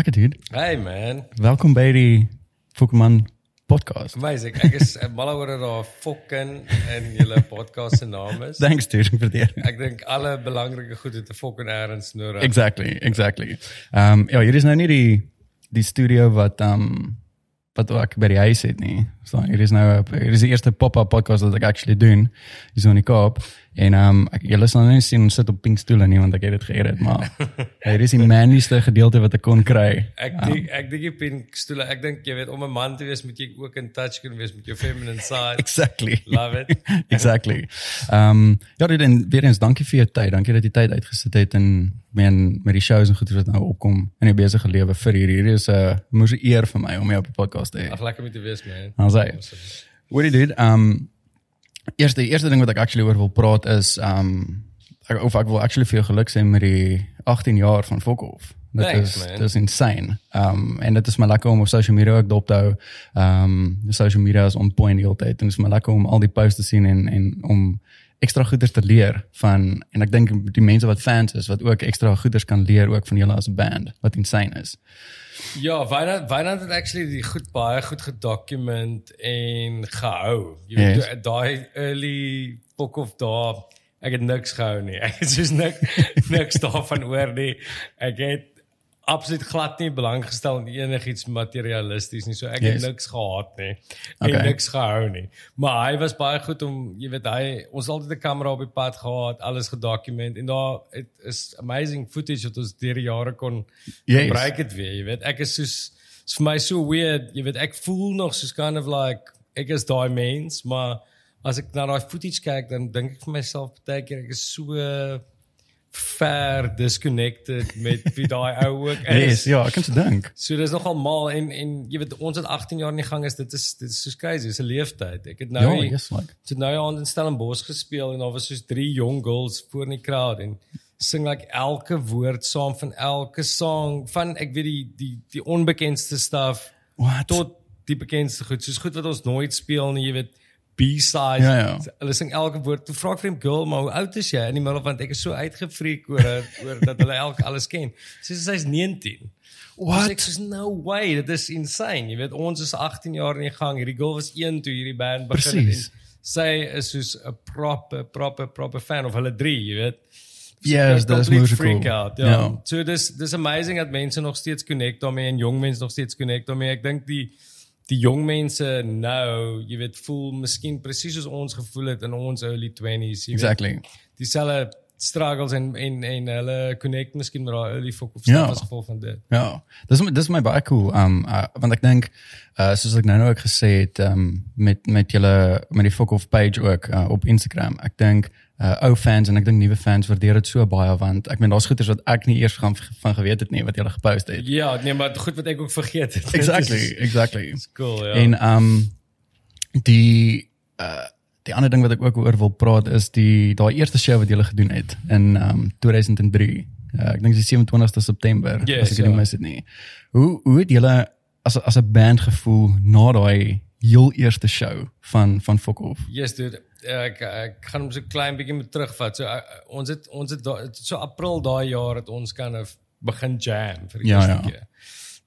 Lekker dude. Hey man. Welkom by die Pokémon podcast. Amazing. Ek is eh, mal oor dat daar fucking in julle podcast se naam is. Thanks dude vir dit. Ek dink alle belangrike goed het 'n fucking erns nodig. Exactly, exactly. Ehm um, ja, hier is nou nie die die studio wat ehm um, wat ek by die huis het nie. So hier is nou hier is die eerste pop-up podcast wat ek actually doen. Dis in die Kaap en ehm um, ek julle sal nou nie sien ons sit op pink stoele nie want ek het dit geëdit, maar hier is die manlieste gedeelte wat ek kon kry. Ek dink ek dink jy pink stoele. Ek dink jy weet om 'n man te wees moet jy ook in touch kan wees met jou feminine side. Exactly. Love it. exactly. Ehm um, ja, dit en weer eens dankie vir jou tyd. Dankie dat jy tyd uitgesit het en men met die shows en goed wat nou opkom in jou besige lewe vir hier. Hier is 'n uh, moes 'n eer vir my om jou op die podcast te hê. Ag lekker met te wees man. Dan sê. What do you do? Ehm um, eerste eerste ding wat ek actually oor wil praat is um, ek of ek wil actually vir jou geluk sê met die 18 jaar van Fokhof. Dit Thanks, is man. dit is insane. Um, en dit is my lekker om op social media ook dop te hou. Um, social media is on point die hele tyd en dit is my lekker om al die posts te sien en en om ekstra goeders te leer van en ek dink die mense wat fans is wat ook ekstra goeders kan leer ook van julle as 'n band wat insane is. Ja, Wynand Wynand het actually die goed baie goed gedokument en gehou. Jy weet yes. daai early book of daar ek het niks gehou nie. Ek het soos nik niks daarvan oor nie. Ek het absoluut glad nie belang gestel in enigiets materialisties nie. So ek Yes. het niks gehad nie. En Okay. niks gehou nie. Maar hy was baie goed om, jy weet, hy ons altyd 'n kamera op die pad gehad, alles gedokument en daar het is amazing footage wat ons deur die jare kon Yes. gebruik het weer, jy weet. Ek is soos is vir my so weird, jy weet, ek voel nog soos kind of like ek is daai mens, maar as ek na daai footage kyk, dan dink ek vir myself baie keer ek is so ver disconnected met wie daai ou ook is. Yes, ja, ek kan se dink. So dis nogal mal en en jy weet ons het 18 jaar in die gang is dit is dit is so crazy, dis 'n leeftyd. Ek het nou Ja, yes like. Toe nou aan in Stellenbosch gespeel en daar was soos drie jong girls voor in die crowd en sing like elke woord saam van elke song van ek weet die die die onbekendste stuff What? tot die bekendste goed soos goed wat ons nooit speel nie jy weet B-sides Ja, ja. hulle sing elke woord toe vra ek vir hom girl maar hoe oud is jy in die middel want ek is so uitgefreek oor oor dat hulle elk alles ken sy sê sy's 19 What? Ek sê no way, dit is insane. Jy weet ons is 18 jaar in die gang. Hierdie girl was 1 toe hierdie band begin het. Precies. en Sy is soos 'n proper proper proper fan of hulle drie, jy weet. Yes, dat is Complete musical. freak out. Ja. Ja. So dis dis amazing dat mense nog steeds connect daarmee en jong mense nog steeds connect daarmee. Ek dink die die jong mense nou, jy weet, voel miskien presies soos ons gevoel het in ons early 20s, jy weet Exactly. dieselfde struggles en en en hulle connect miskien met daai early folk of Ja. stuff as gevolg van dit. Ja, dis dis is my baie cool. Um uh, want ek dink uh soos ek nou nou ook gesê het um met met julle met die fuck off page ook uh, op Instagram. Ek dink uh ou fans en ek dink nuwe fans waardeer dit so baie want ek meen daar's goeders wat ek nie eers van van geweet het nie wat julle gepost het. Ja, nee, maar goed wat ek ook vergeet het. Exactly, exactly. is cool, ja. En um die uh die ander ding wat ek ook oor wil praat is die daai eerste show wat julle gedoen het in um 2003. Uh, ek dink dit is 27ste September Yes, as ek dit ja. nie mis het nie. Hoe hoe het julle as as 'n band gevoel na daai heel eerste show van van Fokhof? yes, dude. Ek ek gaan hom so klein bietjie met terugvat. So uh, ons het ons het da- so April daai jaar het ons kan of begin jam vir die Ja, eerste ja. keer.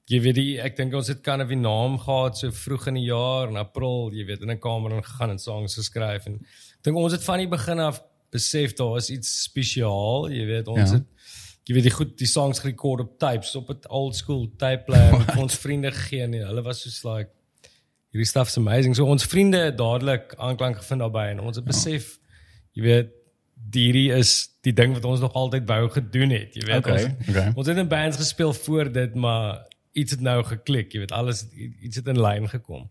Jy weet die ek dink ons het kan of die naam gehad so vroeg in die jaar in April, jy weet, in 'n kamer en gegaan en songs geskryf en ek dink ons het van die begin af besef daar is iets spesiaal, jy weet, ons Ja. het jy weet die goed die songs gerekord op tapes op 'n old school tape player wat ons vriende gegee en hulle was soos like hierdie stuff's amazing. So ons vriende het dadelik aanklank gevind daarbey en ons het besef jy weet hierdie is die ding wat ons nog altyd wou gedoen het, jy weet. Okay, ons, okay. ons het in bands gespeel voor dit, maar iets het nou geklik, jy weet, alles iets het in lyn gekom.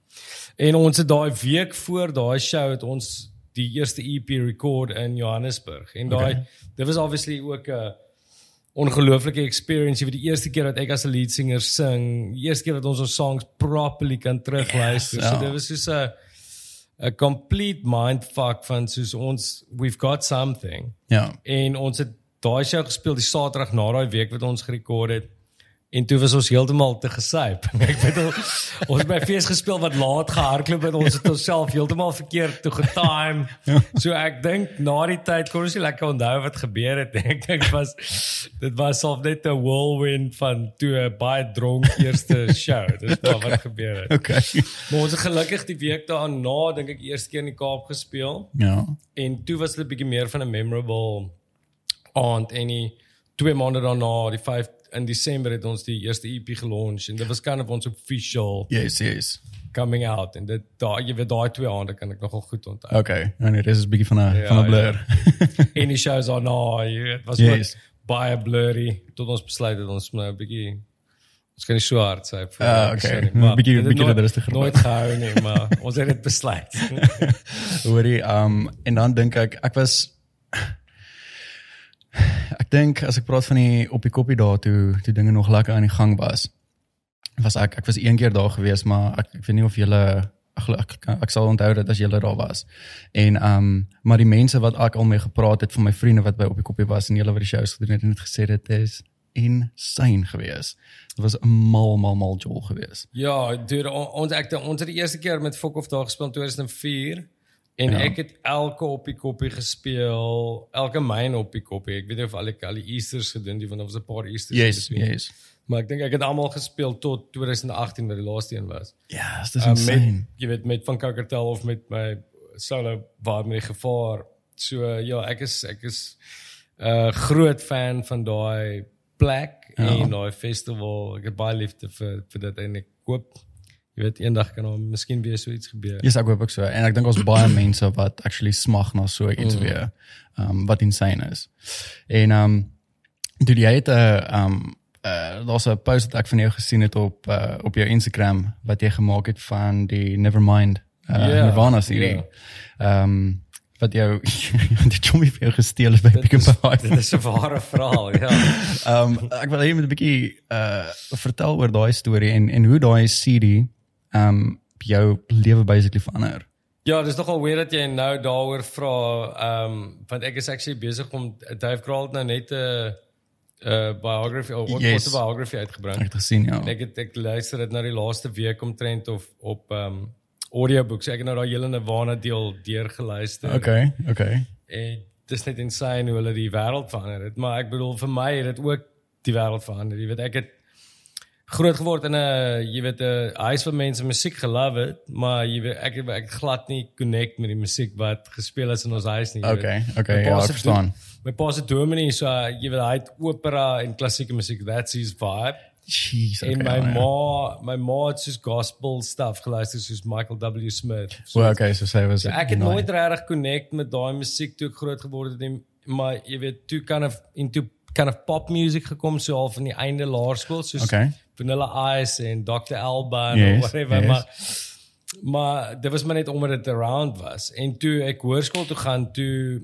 En ons het daai week voor daai show het ons die eerste EP record in Johannesburg. En daai Okay. dit was obviously ook 'n ongelooflike experience. Weet die eerste keer dat ek as 'n lead singer sing, die eerste keer dat ons ons songs properly kan terugluister. Yes, so ja. dit was soos 'n 'n complete mindfuck van soos ons we've got something Ja. en ons het daai show gespeel die Saterdag na daai week wat ons gerekord het En toe was ons heeltemal te gesyp. Ek bedoel ons het by fees gespeel wat laat gehardloop het ons het onsself heeltemal verkeerd toe getime. So ek dink na die tyd kon ons nie lekker onthou wat gebeur het. Ek dink dit was dit was al net 'n whirlwind van toe 'n baie dronk eerste show. Dis okay. wat gebeur het. Okay. Maar ons het gelukkig die week daarna dink ek eerste keer in die Kaap gespeel. Ja. En toe was dit 'n bietjie meer van 'n memorable aand en die twee maande daarna, die 5 in Desember het ons die eerste EP gelaunch en dit was kind of ons official Yes, yes. coming out en dit daai jy weet daai twee aande kan ek nogal goed onthou. Okay. En dit is 'n bietjie van 'n Ja, van 'n blur. En die shows daarna, jy weet, was Yes. yes. baie blurry tot ons besluit het ons nou 'n bietjie ons kan nie so hard sê vir Ah, okay. maar bietjie- bietjie nooit- rustiger Nooit gehou nie, maar ons het dit besluit. Hoorie, um en dan dink ek ek was ek dink as ek praat van die op die koppie daar toe toe dinge nog lekker aan die gang was. Was ek ek was een keer daar gewees, maar ek, ek weet nie of julle ek, ek, ek, sal onthou dat as julle daar was. En um maar die mense wat ek al mee gepraat het van my vriende wat by op die koppie was en julle wat die shows gedoen het en het gesê dit is insane gewees. Dit was 'n mal mal mal jol gewees. Ja, dude, on- ons ek ons het die eerste keer met Fok of daar gespeel in 2004 en Ja. ja. ek het elke op die koppie gespeel, elke myn op die koppie. Ek weet nie of al die al die Easters gedoen die want daar was 'n paar Easters Yes, in between. yes. Maar ek dink ek het almal gespeel tot 2018 wat die laaste een was. Ja, yes, dis Uh, insane. met jy weet met van Kakertel of met my solo waar met die gevaar. So uh, ja, ek is ek is 'n uh, groot fan van daai plek Ja. ja. en daai festival. Ek het baie liefde vir vir dit en ek hoop jy weet eendag kan daar miskien weer so iets gebeur. Ja, yes, ek hoop ook so. En ek dink ons baie mense wat actually smag na so iets mm. weer. Um wat insane is. En um toe jy het 'n um uh daar's 'n post wat ek van jou gesien het op uh, op jou Instagram wat jy gemaak het van die Nevermind uh Ja, Nirvana serie. Um wat jou die chommy vir jou gesteel het by Pick n Pay. Dit is 'n ware verhaal, ja. Um ek wil hê jy moet 'n bietjie uh vertel oor daai storie en en hoe daai CD um jou lewe basically verander. Ja, dis nogal weer dat jy nou daaroor vra, ehm um, want ek is actually besig om Dave Grohl nou net 'n 'n biography of Yes. yes. biography uitgebring. Ek het gesien ja. En ek het ek luister dit nou die laaste week omtrent of op ehm um, audiobooks. Ek het nou daai hele Nirvana deel deurgeluister. Okay, okay. En dis net insane hoe hulle die wêreld verander het, maar ek bedoel vir my het dit ook die wêreld verander. Jy weet ek het groot geword in 'n jy weet 'n huis waar mense musiek gelove het, maar jy weet ek ek glad nie connect met die musiek wat gespeel is in ons huis nie. Okay, weet. okay, ja, ek verstaan. My pa se dominee so jy weet hy het opera en klassieke musiek, that's his vibe. Jeez, okay. en my ja. ma, my ma het soos gospel stuff geluister soos Michael W Smith. So, Well, okay, so sy was So ek het nooit regtig connect met daai musiek toe ek groot geword het nie, maar jy weet toe kan of into kind of pop music gekom so al van die einde laerskool soos Okay. Vanilla Ice en Dr Alban Yes, of whatever yes. maar maar dit was maar net omdat dit around was en toe ek hoërskool toe gaan toe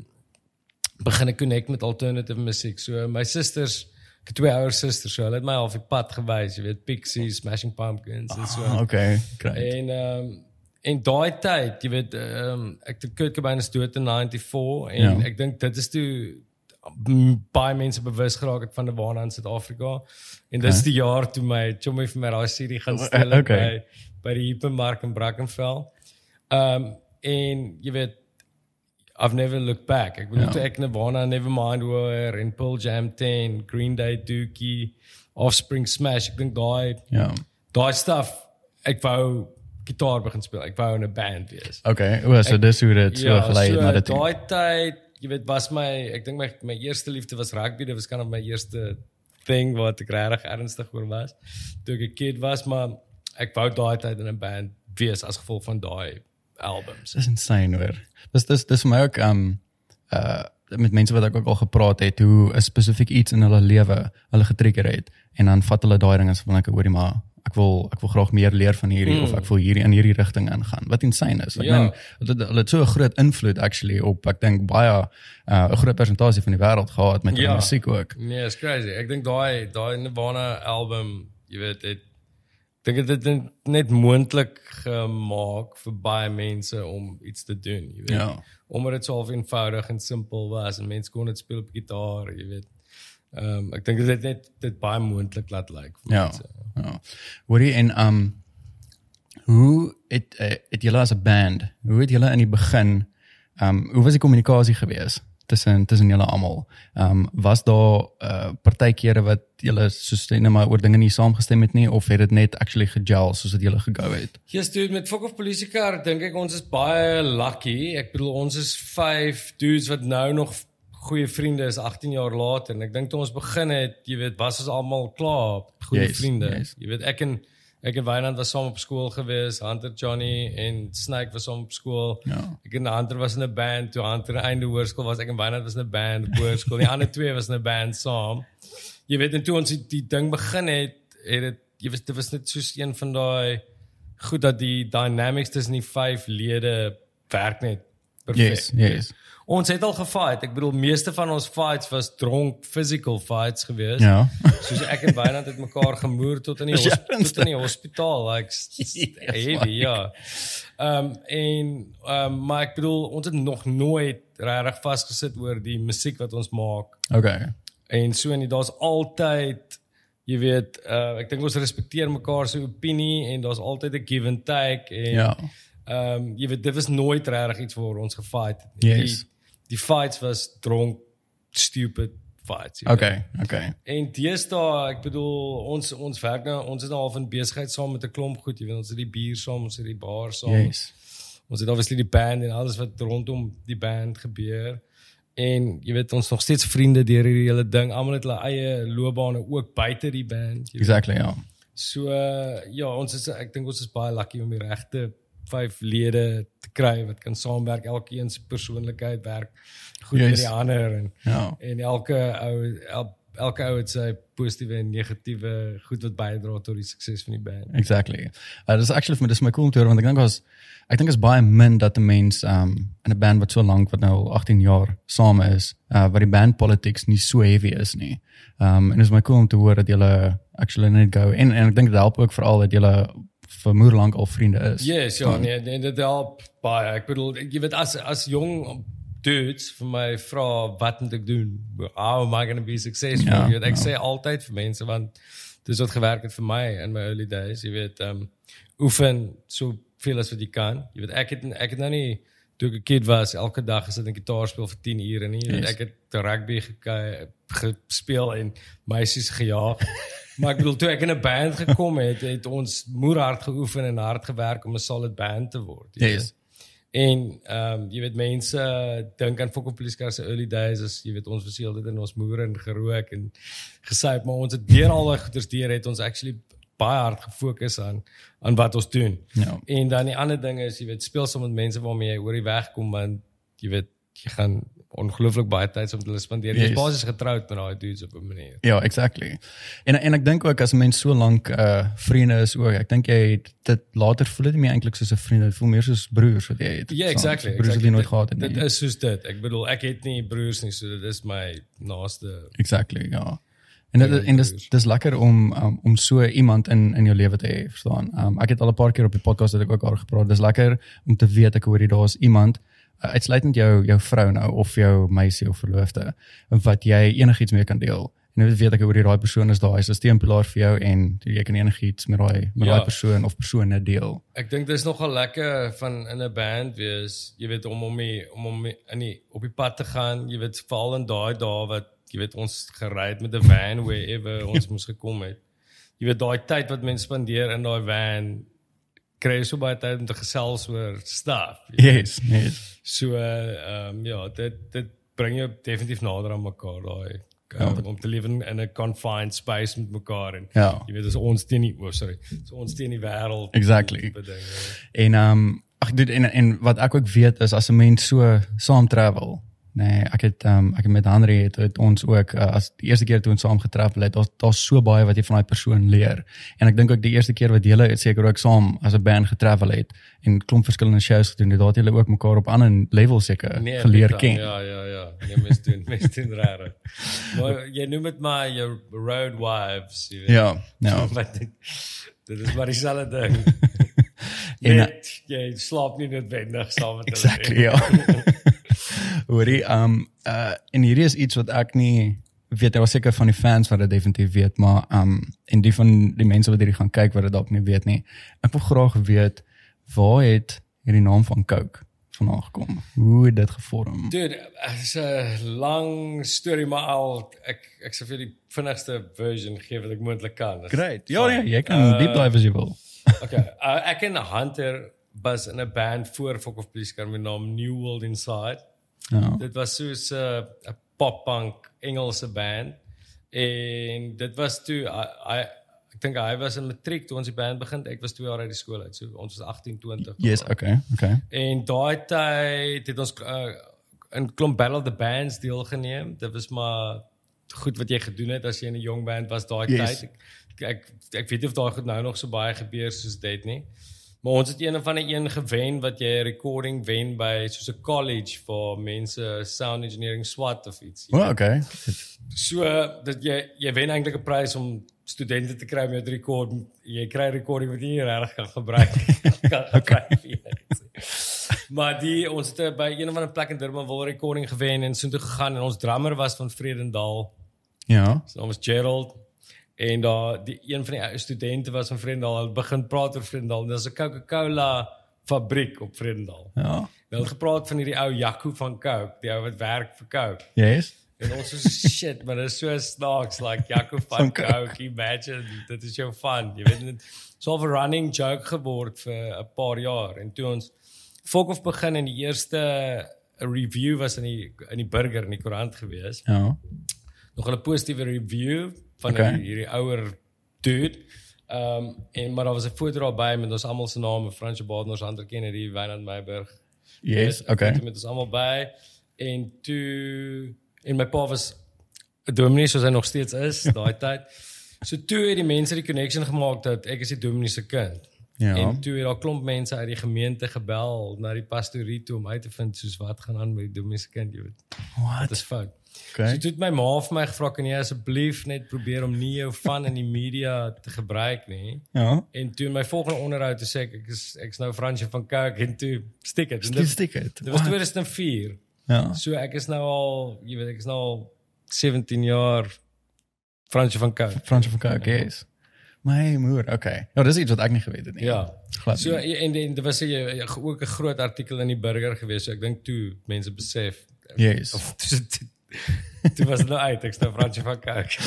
begin ek connect met alternative musiek. So my susters ek het twee ouer susters so hulle het my al op die pad gewys, jy weet Pixies, Smashing Pumpkins en so. Ah, okay, great. En ehm um, en daai tyd, jy weet, ehm um, ek het Kurt Cobain is dood in 94 en Ja. ek dink dit is toe baie mense bewus geraak het van Nirvana in Suid-Afrika. En dis die jaar toe my chommy vir my daai CD gaan steel Okay. okay. by by die Hypermark in Brackenfell. Ehm um, en jy weet I've never looked back. Ek bedoel Ja. ek Nirvana, Nevermind hoor en Pearl Jam 10, Green Day, Dookie, Offspring Smash, ek dink daai Ja. daai stuff ek wou gitaar begin speel. Ek wou in 'n band wees. Okay, o, so dis hoe dit so gelei het na dit. daai tyd, jy weet, was my ek dink my my eerste liefde was rugby. Dit was kind of my eerste thing wat ek regtig ernstig oor was toe ek 'n kid was, maar ek wou daai tyd in 'n band wees as gevolg van daai albums. Dis insane hoor. Dis dis dis vir my ook um uh met mense wat ek ook al gepraat het hoe 'n spesifiek iets in hulle lewe hulle getrigger het en dan vat hulle daai ding as van ek hoorie maar ek wil ek wil graag meer leer van hierdie mm. of ek wil hierdie in hierdie rigting ingaan. Wat insane is. Ek Ja. meen hulle hulle het so 'n groot invloed actually op ek dink baie uh 'n groot persentasie van die wêreld gehad met hulle Ja. musiek ook. Nee, it's crazy. Ek dink daai daai Nirvana album, jy weet, het dink dit het net moontlik gemaak vir baie mense om iets te doen, jy weet. Ja. Omdat dit so half eenvoudig en simpel was en mense kon dit speel op gitaar, jy weet. Ehm um, ek dink dit het net dit baie moontlik laat lyk. vir Ja. mense. Ja. Hoorie en um hoe het uh, het julle as 'n band, hoe het julle in die begin um hoe was die kommunikasie gewees tussen tussen julle almal? Um was daar uh partykeere wat julle soos net maar oor dinge nie saamgestem het nie of het dit net actually gegel soos dit julle gegou het? Yes dude met Fuck of Polisiekar dink ek ons is baie lucky. Ek bedoel ons is 5 dudes wat nou nog goeie vriende is 18 jaar later en ek dink toe ons begin het, jy weet, was ons almal klaar goeie Yes, vriende. yes. Jy weet ek en ek en Wynand was saam op skool gewees, Hunter Johnny en Snake was saam op skool. Ja. Ek en Hunter was in 'n band toe Hunter einde hoërskool was, ek en Wynand was in 'n band op hoërskool. Die ander twee was in 'n band saam. Jy weet en toe ons die, die ding begin het, het dit jy weet dit was net soos een van daai goed dat die dynamics tussen die vyf lede werk net perfek. Yes, yes. Ons het al gefight. Ek bedoel meeste van ons fights was dronk physical fights geweest. Ja. Soos ek en Wynand het mekaar gemoer tot in die hos- tot in die hospitaal like Yes, heavy my ja. Ehm um, en um, maar ek bedoel ons het nog nooit regtig vasgesit oor die musiek wat ons maak Okay. en so en daar's altyd jy weet uh, ek dink ons respekteer mekaar se opinie en daar's altyd 'n give and take en Ja. Ehm um, jy weet dit was nooit regtig iets waar ons gefight het. nie. Yes. Die die fights was dronk stupid fights. jy weet. Okay, okay. En deesdae, ek bedoel ons ons werk nou ons is nou al in besigheid saam met 'n klomp goed, jy weet ons het die bier saam, ons het die bar saam. Yes. Ons het obviously die band en alles wat rondom die band gebeur. En jy weet ons nog steeds vriende deur hierdie hele ding. Almal het hulle eie loopbane ook buite die band. Exactly, ja. So uh, ja, ons is ek dink ons is baie lucky om die regte vyf lede te kry wat kan saamwerk. Elkeen se persoonlikheid werk goed Yes. met die ander en Ja. en elke ou el, elke ou het sy positiewe en negatiewe goed wat bydra tot die sukses van die band. Exactly. Uh, dis actually vir my dis my cool om te hoor want ek dink was ek dink is baie min dat 'n mens um in 'n band wat so lank wat nou al 18 jaar saam is, uh wat die band politics nie so heavy is nie. Um en dis my cool om te hoor dat julle actually net go en en ek dink dit help ook veral dat julle vir moer lank al vriende is. Yes, ja, nee, nee, dit help baie. Ek bedoel, jy weet as as jong dudes vir my vra wat moet ek doen? How am I going to be successful? Ja, jy weet, ek ja. sê altyd vir mense want dis wat gewerk het vir my in my early days, jy weet, ehm um, oefen so veel as wat jy kan. Jy weet, ek het ek het nou nie toe ek 'n kid was, elke dag gesit en gitaar speel vir 10 ure nie. Yes. Ek het rugby gekyk, gespeel en meisies gejaag. Maar ek bedoel toe ek in 'n band gekom het, het ons moerhard geoefen en hard gewerk om 'n solid band te word. jy Yes. weet. En ehm um, jy weet mense dink aan Fokol Police Car se early days as jy weet ons was heeltyd in ons moere en gerook en gesuip maar ons het deur al daai goeters deur het ons actually baie hard gefokus aan aan wat ons doen. Ja. En dan die ander ding is jy weet speel saam met mense waarmee jy oor die weg kom want jy weet jy gaan ongelooflik baie tyd saam met hulle spandeer. Jy is Yes. basies getroud met daai dudes op 'n manier. Ja, exactly. En en ek dink ook as 'n mens so lank uh vriende is ook, ek dink jy het dit later voel dit nie meer eintlik soos 'n vriend, dit voel meer soos broers wat jy het. Ja, Saam. exactly. Broers wat exactly. jy nooit Dit- gehad het Dit nie. is soos dit. Ek bedoel ek het nie broers nie, so dit is my naaste Exactly, ja. En dit Ja, en dis broers. dis lekker om um, om so iemand in in jou lewe te hê, verstaan? Um, ek het al 'n paar keer op die podcast het ek ook al gepraat. Dis lekker om te weet ek hoor jy daar's iemand uitsluitend jou jou vrou nou of jou meisie of verloofde wat jy enigiets mee kan deel. En jy weet ek jy daai persoon is daai is 'n steunpilaar vir jou en jy kan enigiets met daai met Ja. daai persoon of persone deel. Ek dink dis nogal lekker van in 'n band wees, jy weet om om die, om om die- in die op die pad te gaan, jy weet veral in daai dae wat jy weet ons gery het met 'n van wherever ons moes gekom het. Jy weet daai tyd wat mense spandeer in daai van kry so baie tyd om te gesels oor stuff. jy weet. Yes, yes. So ehm um, ja, dit dit bring jou definitief nader aan mekaar daai Ja. um, om te leef in 'n confined space met mekaar en Ja. jy weet dis ons teen die oh, sorry, dis ons teen die wêreld. Exactly. ding, ja. En ehm um, ag dit en en wat ek ook weet is as 'n mens so saam travel. Nee, ek het ehm um, ek het met Henry het, het ons ook uh, as die eerste keer toe ons saam getravel het, daar's daar's so baie wat jy van daai persoon leer. En ek dink ook die eerste keer wat julle seker ook saam as 'n band getravel het en klomp verskillende shows gedoen het, daar het julle ook mekaar op ander levels seker Nee, geleer big time. ken. Ja, ja, ja. Nee, mens doen, mens doen rare. Maar jy noem dit maar jou road wives, jy weet. Ja, ja. Wat dit dit is maar dieselfde ding. En, Net jy slaap nie noodwendig saam met hulle Exactly, ja. Hoorie, um uh en hierdie is iets wat ek nie weet daar was seker van die fans wat dit definitief weet, maar um en die van die mense wat hierdie gaan kyk wat dit dalk nie weet nie. Ek wil graag weet waar het hierdie naam van Coke vandaan gekom? Hoe het dit gevorm? Dude, dit is 'n lang storie maar al ek ek sê vir die vinnigste version gee wat ek moontlik kan. Dis Great. Ja, nee, jy kan Uh, deep dive as jy wil. Okay. Uh, ek en Hunter was in 'n band voor Fok of Police Car met naam New World Inside. Ja. Dit was soos 'n uh, 'n pop-punk Engelse band en dit was toe hy ek dink hy was in matriek toe ons die band begin. Ek was 2 jaar uit die skool uit. So ons was 18, 20. Yes, okay. Okay. En daai tyd het ons uh, in klomp Battle of the Bands deelgeneem. Dit was maar goed wat jy gedoen het as jy in 'n jong band was daai Yes. tyd. Ek, ek ek weet nie of daai goed nou nog so baie gebeur soos dit nie. Maar ons het een van die een gewen wat jy 'n recording wen by soos 'n college vir mense sound engineering SWAT of iets. O, oh, okay. So dat jy jy wen eintlik 'n prys om studente te kry om jou te rekord. Jy kry 'n recording wat jy nie regtig kan gebruik kan gebruik nie. Maar die ons het by een of ander plek in Durban wil recording gewen en so toe gegaan en ons drummer was van Vredendal. Ja. Sy naam was Gerald en daar die een van die studente was van Vredendal. Hulle begin praat oor Vredendal. Daar's 'n Coca-Cola fabriek op Vredendal. Ja. Hulle het gepraat van hierdie ou Jaco van Coke, die ou wat werk vir Coke. Yes. En ons is shit, maar dit is so snaaks like Jaco van Van Coke. Coke. Imagine, dit is jou fun. Jy weet dit so 'n running joke geword vir 'n paar jaar en toe ons Fok of begin en die eerste review was in die in die burger in die koerant gewees. Ja. Nog 'n positiewe review van Okay. okay. hierdie ouer dude. Ehm um, en maar daar was 'n foto daarby met ons almal se name, Fransje Badenhorst, Hunter Kennedy, Wynand Meyburg, Yes, Weet, okay. Toe met ons almal by en toe en my pa was 'n dominee soos hy nog steeds is daai tyd. So toe het die mense die connection gemaak dat ek is die dominee se kind. Ja. En toe het daar klomp mense uit die gemeente gebel na die pastorie toe om uit te vind soos wat gaan aan met die dominee se kind, jy weet. Dit What? is fout. Okay. So toe het my ma vir my gevra kan jy asseblief net probeer om nie jou van in die media te gebruik nie. Ja. En toe in my volgende onderhoud toe sê ek ek is ek's nou Fransje van Kirk en toe. En Dis Dit stick it. dit was 2004. Ja. So ek is nou al, jy weet, ek is nou al 17 jaar Fransje van Kirk. Fransje van Kirk, yes. My moer, okay. Ja, dis iets wat ek nie geweet het nie. Ja. Glad. So nie. en en dit was 'n ook 'n groot artikel in die burger gewees. So ek dink toe mense besef Yes. of toe, toe, toe was dit nou uit. Ek's nou Fransje van Kirk.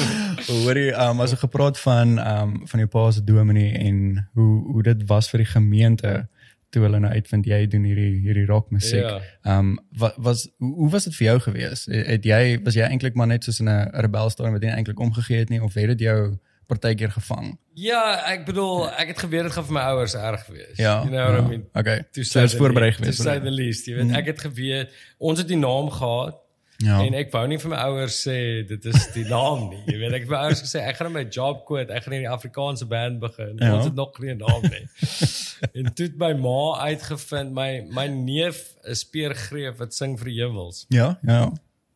Hoorie, um as ek gepraat van um van jou pa se dominee en hoe hoe dit was vir die gemeente toe hulle nou uitvind jy doen hierdie hierdie rock musiek. Ja. Um wat was hoe, hoe was dit vir jou gewees? Het, het jy was jy eintlik maar net soos in 'n rebelstadium wat jy eintlik omgegee het nie of het dit jou partykeer gevang? Ja, ek bedoel, ek het geweet dit gaan vir my ouers erg wees. Ja. You know what ja. I mean? Okay. To So say is the voorberei geweest. To say the least, jy weet, ek het geweet ons het die naam gehad Ja. en ek wou nie vir my ouers sê dit is die naam nie. Jy weet, ek het my ouers gesê ek gaan my job quit, ek gaan in die Afrikaanse band begin. Ja. Ons het nog nie 'n naam nie. en toe het my ma uitgevind my my neef is Peer Greef wat sing vir Heuwels. Ja, ja.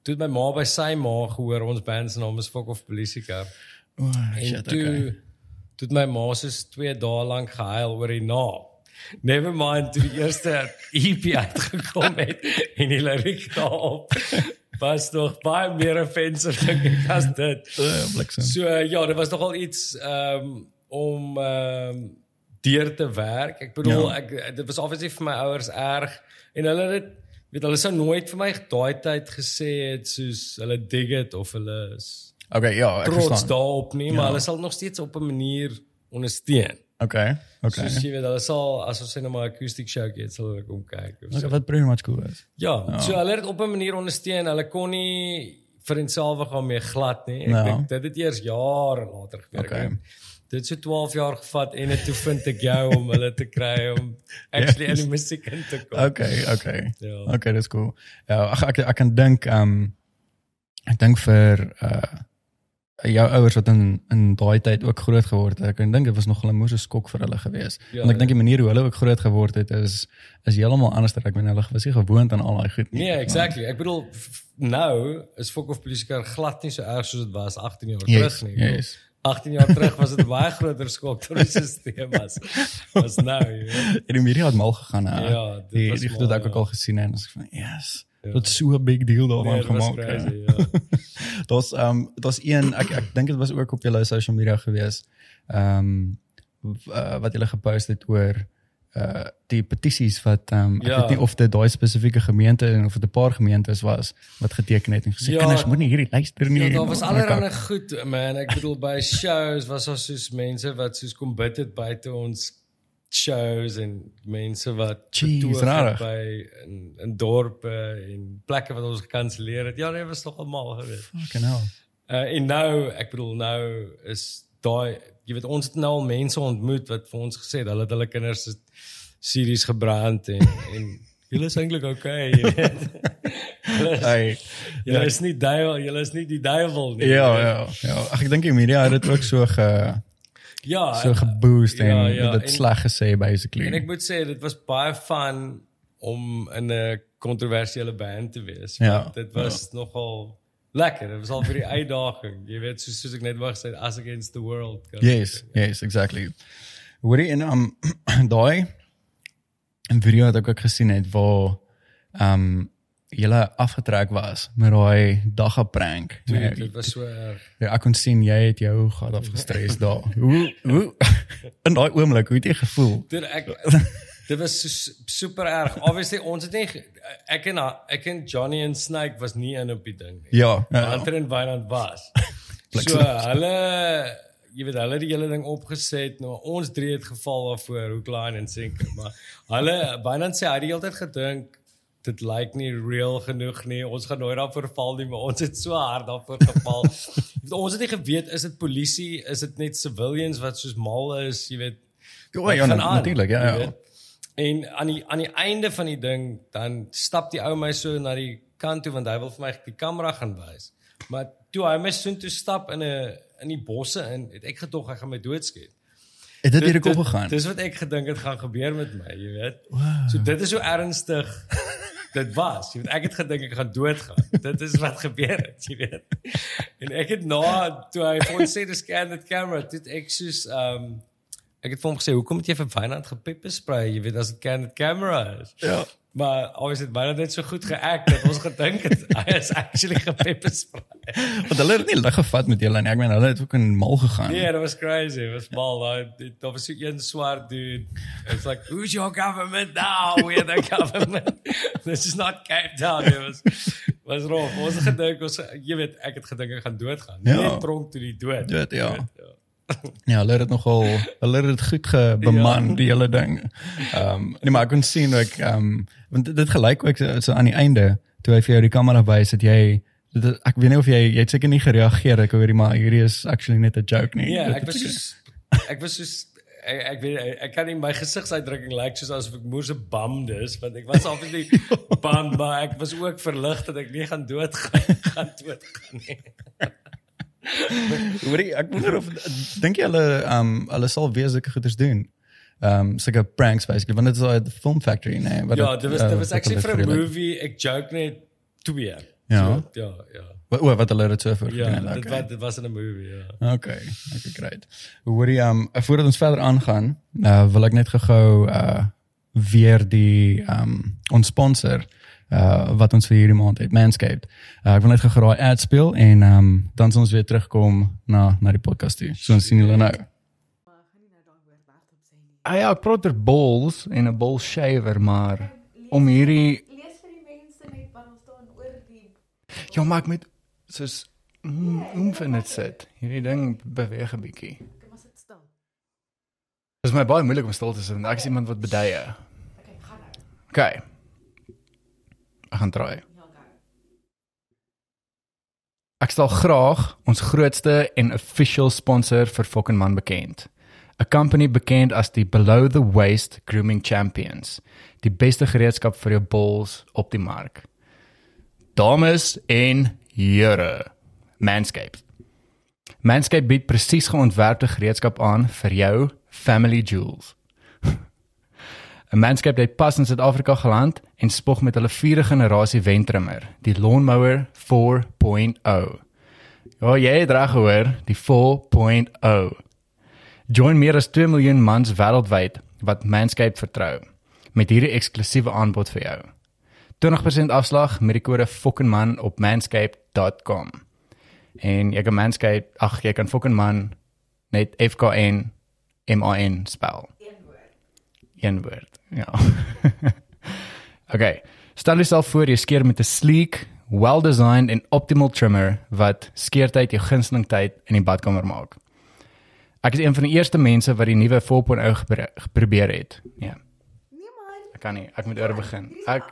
Toe het my ma by sy ma gehoor ons band se naam is Fok of Polisiekar. Oh, En shit, toe okay. toe het my ma soos 2 dae lank gehuil oor die naam. Never mind toe die eerste EP uitgekom het en die liriek daarop was nog baie meer offensive dink ek as dit. Bliksem. So ja, dit was nogal iets um om um deur te werk. Ek bedoel Ja. ek dit was obviously vir my ouers erg en hulle het dit weet hulle sou nooit vir my daai tyd gesê het soos hulle dig dit of hulle is Okay, ja, ek trots verstaan. daarop nie, maar Ja. hulle sal nog steeds op 'n manier ondersteun. Okay, okay. Soos jy weet, hulle sal as ons sê nou maar akoestiek show het, sal hulle kom kyk of Okay, so. wat pretty much cool is. Ja, so hulle het op 'n manier ondersteun. Hulle kon nie vir enself gaan mee glad nie. Ek Ja. dink dit het eers jare later gebeur. Okay. Dit het so 12 jaar gevat en dit toe vind ek jou om hulle te kry om actually in die musiek in te kom. Okay, okay. Ja. Okay, dis cool. Ja, ag ek ek kan dink um ek dink vir uh jou ouers wat in in daai tyd ook groot geword het. Ek dink dit was nogal 'n moeë skok vir hulle gewees. Ja, Want ek dink ja. die manier hoe hulle ook groot geword het is is heeltemal anders. Ek meen hulle was nie gewoond aan al daai goed nie. Nee, exactly. Ek bedoel nou is Fok of Polisiekar glad nie so erg soos dit was 18 jaar Yes, terug nie. Yes. 18 jaar terug was dit 'n baie groter skok tot die stelsel was. Was nou, weet. En die media het mal gegaan hè. Ja, dit die was die goed mal, wat ek ook ja. al gesien en as ek van yes. Dat so 'n big deal daarvan Nee, dit was gemaak. hè. crazy, ja. Daar's ehm um, daar's een ek ek dink dit was ook op julle social media gewees. Ehm um, uh, wat julle gepost het oor uh die petisies wat ehm um, ek Ja. weet nie of dit daai spesifieke gemeente en of dit 'n paar gemeentes was wat geteken het en gesê Ja. kinders moenie hierdie luister nie. Ja, daar was allerlei goed man. Ek bedoel by shows was daar soos mense wat soos kom bid het buite ons shows en mense wat Jeez, betoog rarig. het by in, in dorpe en plekke wat ons gekanselleer het. Ja, nee, was nog almal geweest. Fucking hell. Uh en nou, ek bedoel nou is daai jy weet ons het nou al mense ontmoet wat vir ons gesê het hulle het hulle kinders se series gebrand en en julle is eintlik okay, jy weet. Hey. Julle is nie duiwel, julle is nie die duiwel nie. Ja, ja, ja. Ag ek dink die media het dit ook so ge Ja, so geboost en ja, ja, dit sleg gesê basically. En ek moet sê dit was baie fun om in 'n kontroversiële band te wees. Ja, dit was nogal lekker. Dit was al vir die uitdaging. Jy weet soos soos ek net wou gesê as against the world. Yes, sê. yes, exactly. Hoorie en um daai 'n video wat ek ook gesien het waar um julle afgetrek was met daai dagga prank. Dude, Nee, Dit was so erg. ja, ek kon sien jy het jou gat afgestres daar. Hoe hoe in daai oomblik, hoe het jy gevoel? Dit ek dit was so, super erg. Obviously ons het nie ek en ek en Johnny en Snake was nie in op die ding nie. Ja, ja, ja. En Wynand was. So hulle jy weet hulle het die hele ding opgeset nou ons drie het geval daarvoor hoe klein en sinker maar hulle Wynand sê hy het die hele tyd gedink dit lyk nie real genoeg nie ons gaan nooit daarvoor val nie maar ons het so hard daarvoor geval ons het nie geweet is dit polisie is dit net civilians wat soos mal is jy weet Ja, wat ja, aan, natuurlik, ja, ja. En aan die aan die einde van die ding dan stap die ou my so na die kant toe want hy wil vir my die kamera gaan wys. Maar toe hy my so toe stap in 'n in die bosse in, het ek gedog hy gaan my doodskiet. Het dit Dit- hier kop gegaan? Dis wat ek gedink het gaan gebeur met my, jy weet. So dit is so ernstig dit was. Jy weet ek het gedink ek gaan doodgaan. dit is wat gebeur het, jy weet. En ek het na toe hy vir ons sê dis scan that camera, dit ek soos um ek het vir hom gesê hoekom het jy vir Wynand gepepper spray, jy weet as dit can camera is. Ja. Maar always het Wynand net so goed geact dat ons gedink het hy is actually gepepper spray. Want hulle het nie lig gevat met julle nie. Ek meen hulle het ook in mal gegaan. Yeah, that was crazy. It was mal. Daar was so een swart dude. It's like, who's your government now? We're the government. This is not Cape Town. It was was rof. Ons het gedink ons jy weet, ek het gedink ek gaan doodgaan. Ja. Net tronk toe die dood. Dood, ja. Weet, ja. Ja, hulle het dit nogal hulle het dit goed gebeman Ja. die hele ding. Ehm um, nee maar ek kon sien ook ehm um, want dit, gelyk ook so, so aan die einde toe hy vir jou die kamera wys het jy dit, ek weet nie of jy jy het seker nie gereageer ek hoor maar hierdie is actually net 'n joke nie. Ja, Dit ek was soos ek was soos ek ek weet ek, ek kan nie my gesigsuitdrukking lyk like, soos asof ek moer se bummed is want ek was obviously bummed maar ek was ook verlig dat ek nie gaan doodgaan gaan doodgaan nie. Hoorie, ek wonder of dink jy hulle ehm um, hulle sal weer sulke goeders doen. Ehm um, sulke pranks basically want dit is al the film factory nee wat Ja, het, dit was eh, dit was wat actually vir 'n het. movie. Ek joke net twee. Ja. So, ja, ja. Wat o, wat hulle dit so vir Ja, gedoen het, dit okay. was dit was in 'n movie, ja. Okay, okay, great. Hoorie, um voordat ons verder aangaan, uh, wil ek net gou uh weer die um ons sponsor uh wat ons vir hierdie maand het, Manscaped. Uh, ek wil net gou daai ad speel en um dan sal ons weer terugkom na na die podcast toe. So ons sien julle nou. Ah ja, ek praat oor balls en 'n ball shaver, maar om hierdie lees vir die mense net wat ons staan oor die ja, maar ek met soos mm, dit sit. Hierdie ding beweeg 'n bietjie. kom ons sit stil. Dit is my baie moeilik om stil te sit want ek is iemand wat beduie. Okay, gaan nou. Okay. Ek gaan try. Ek stel graag ons grootste en official sponsor vir Fucking Man bekend. 'n Company bekend as die Below the Waist Grooming Champions. Die beste gereedskap vir jou balls op die mark. Dames en here, Manscaped. Manscaped bied presies geontwerpte gereedskap aan vir jou family jewels. 'n Manscaped het pas in Suid-Afrika geland en spog met hulle vierde generasie wentrimmer, die Lawnmower 4.0. Ja, jy het reg gehoor, die 4.0. Join meer as 2 miljoen mans wêreldwyd wat Manscaped vertrou met hierdie eksklusiewe aanbod vir jou. 20% afslag met die kode FOKKENMAN op manscaped.com. En jy kan Manscaped, ag jy kan FOKKENMAN net F K N M A N spel. Een woord. Ja. okay. Stel jouself voor jy skeer met 'n sleek, well-designed en optimal trimmer wat skeertyd jou gunsteling tyd in die badkamer maak. Ek is een van die eerste mense wat die nuwe 4.0 gebru- geprobeer het. Ja, Nee man. ek kan nie. Ek moet oor begin. Ek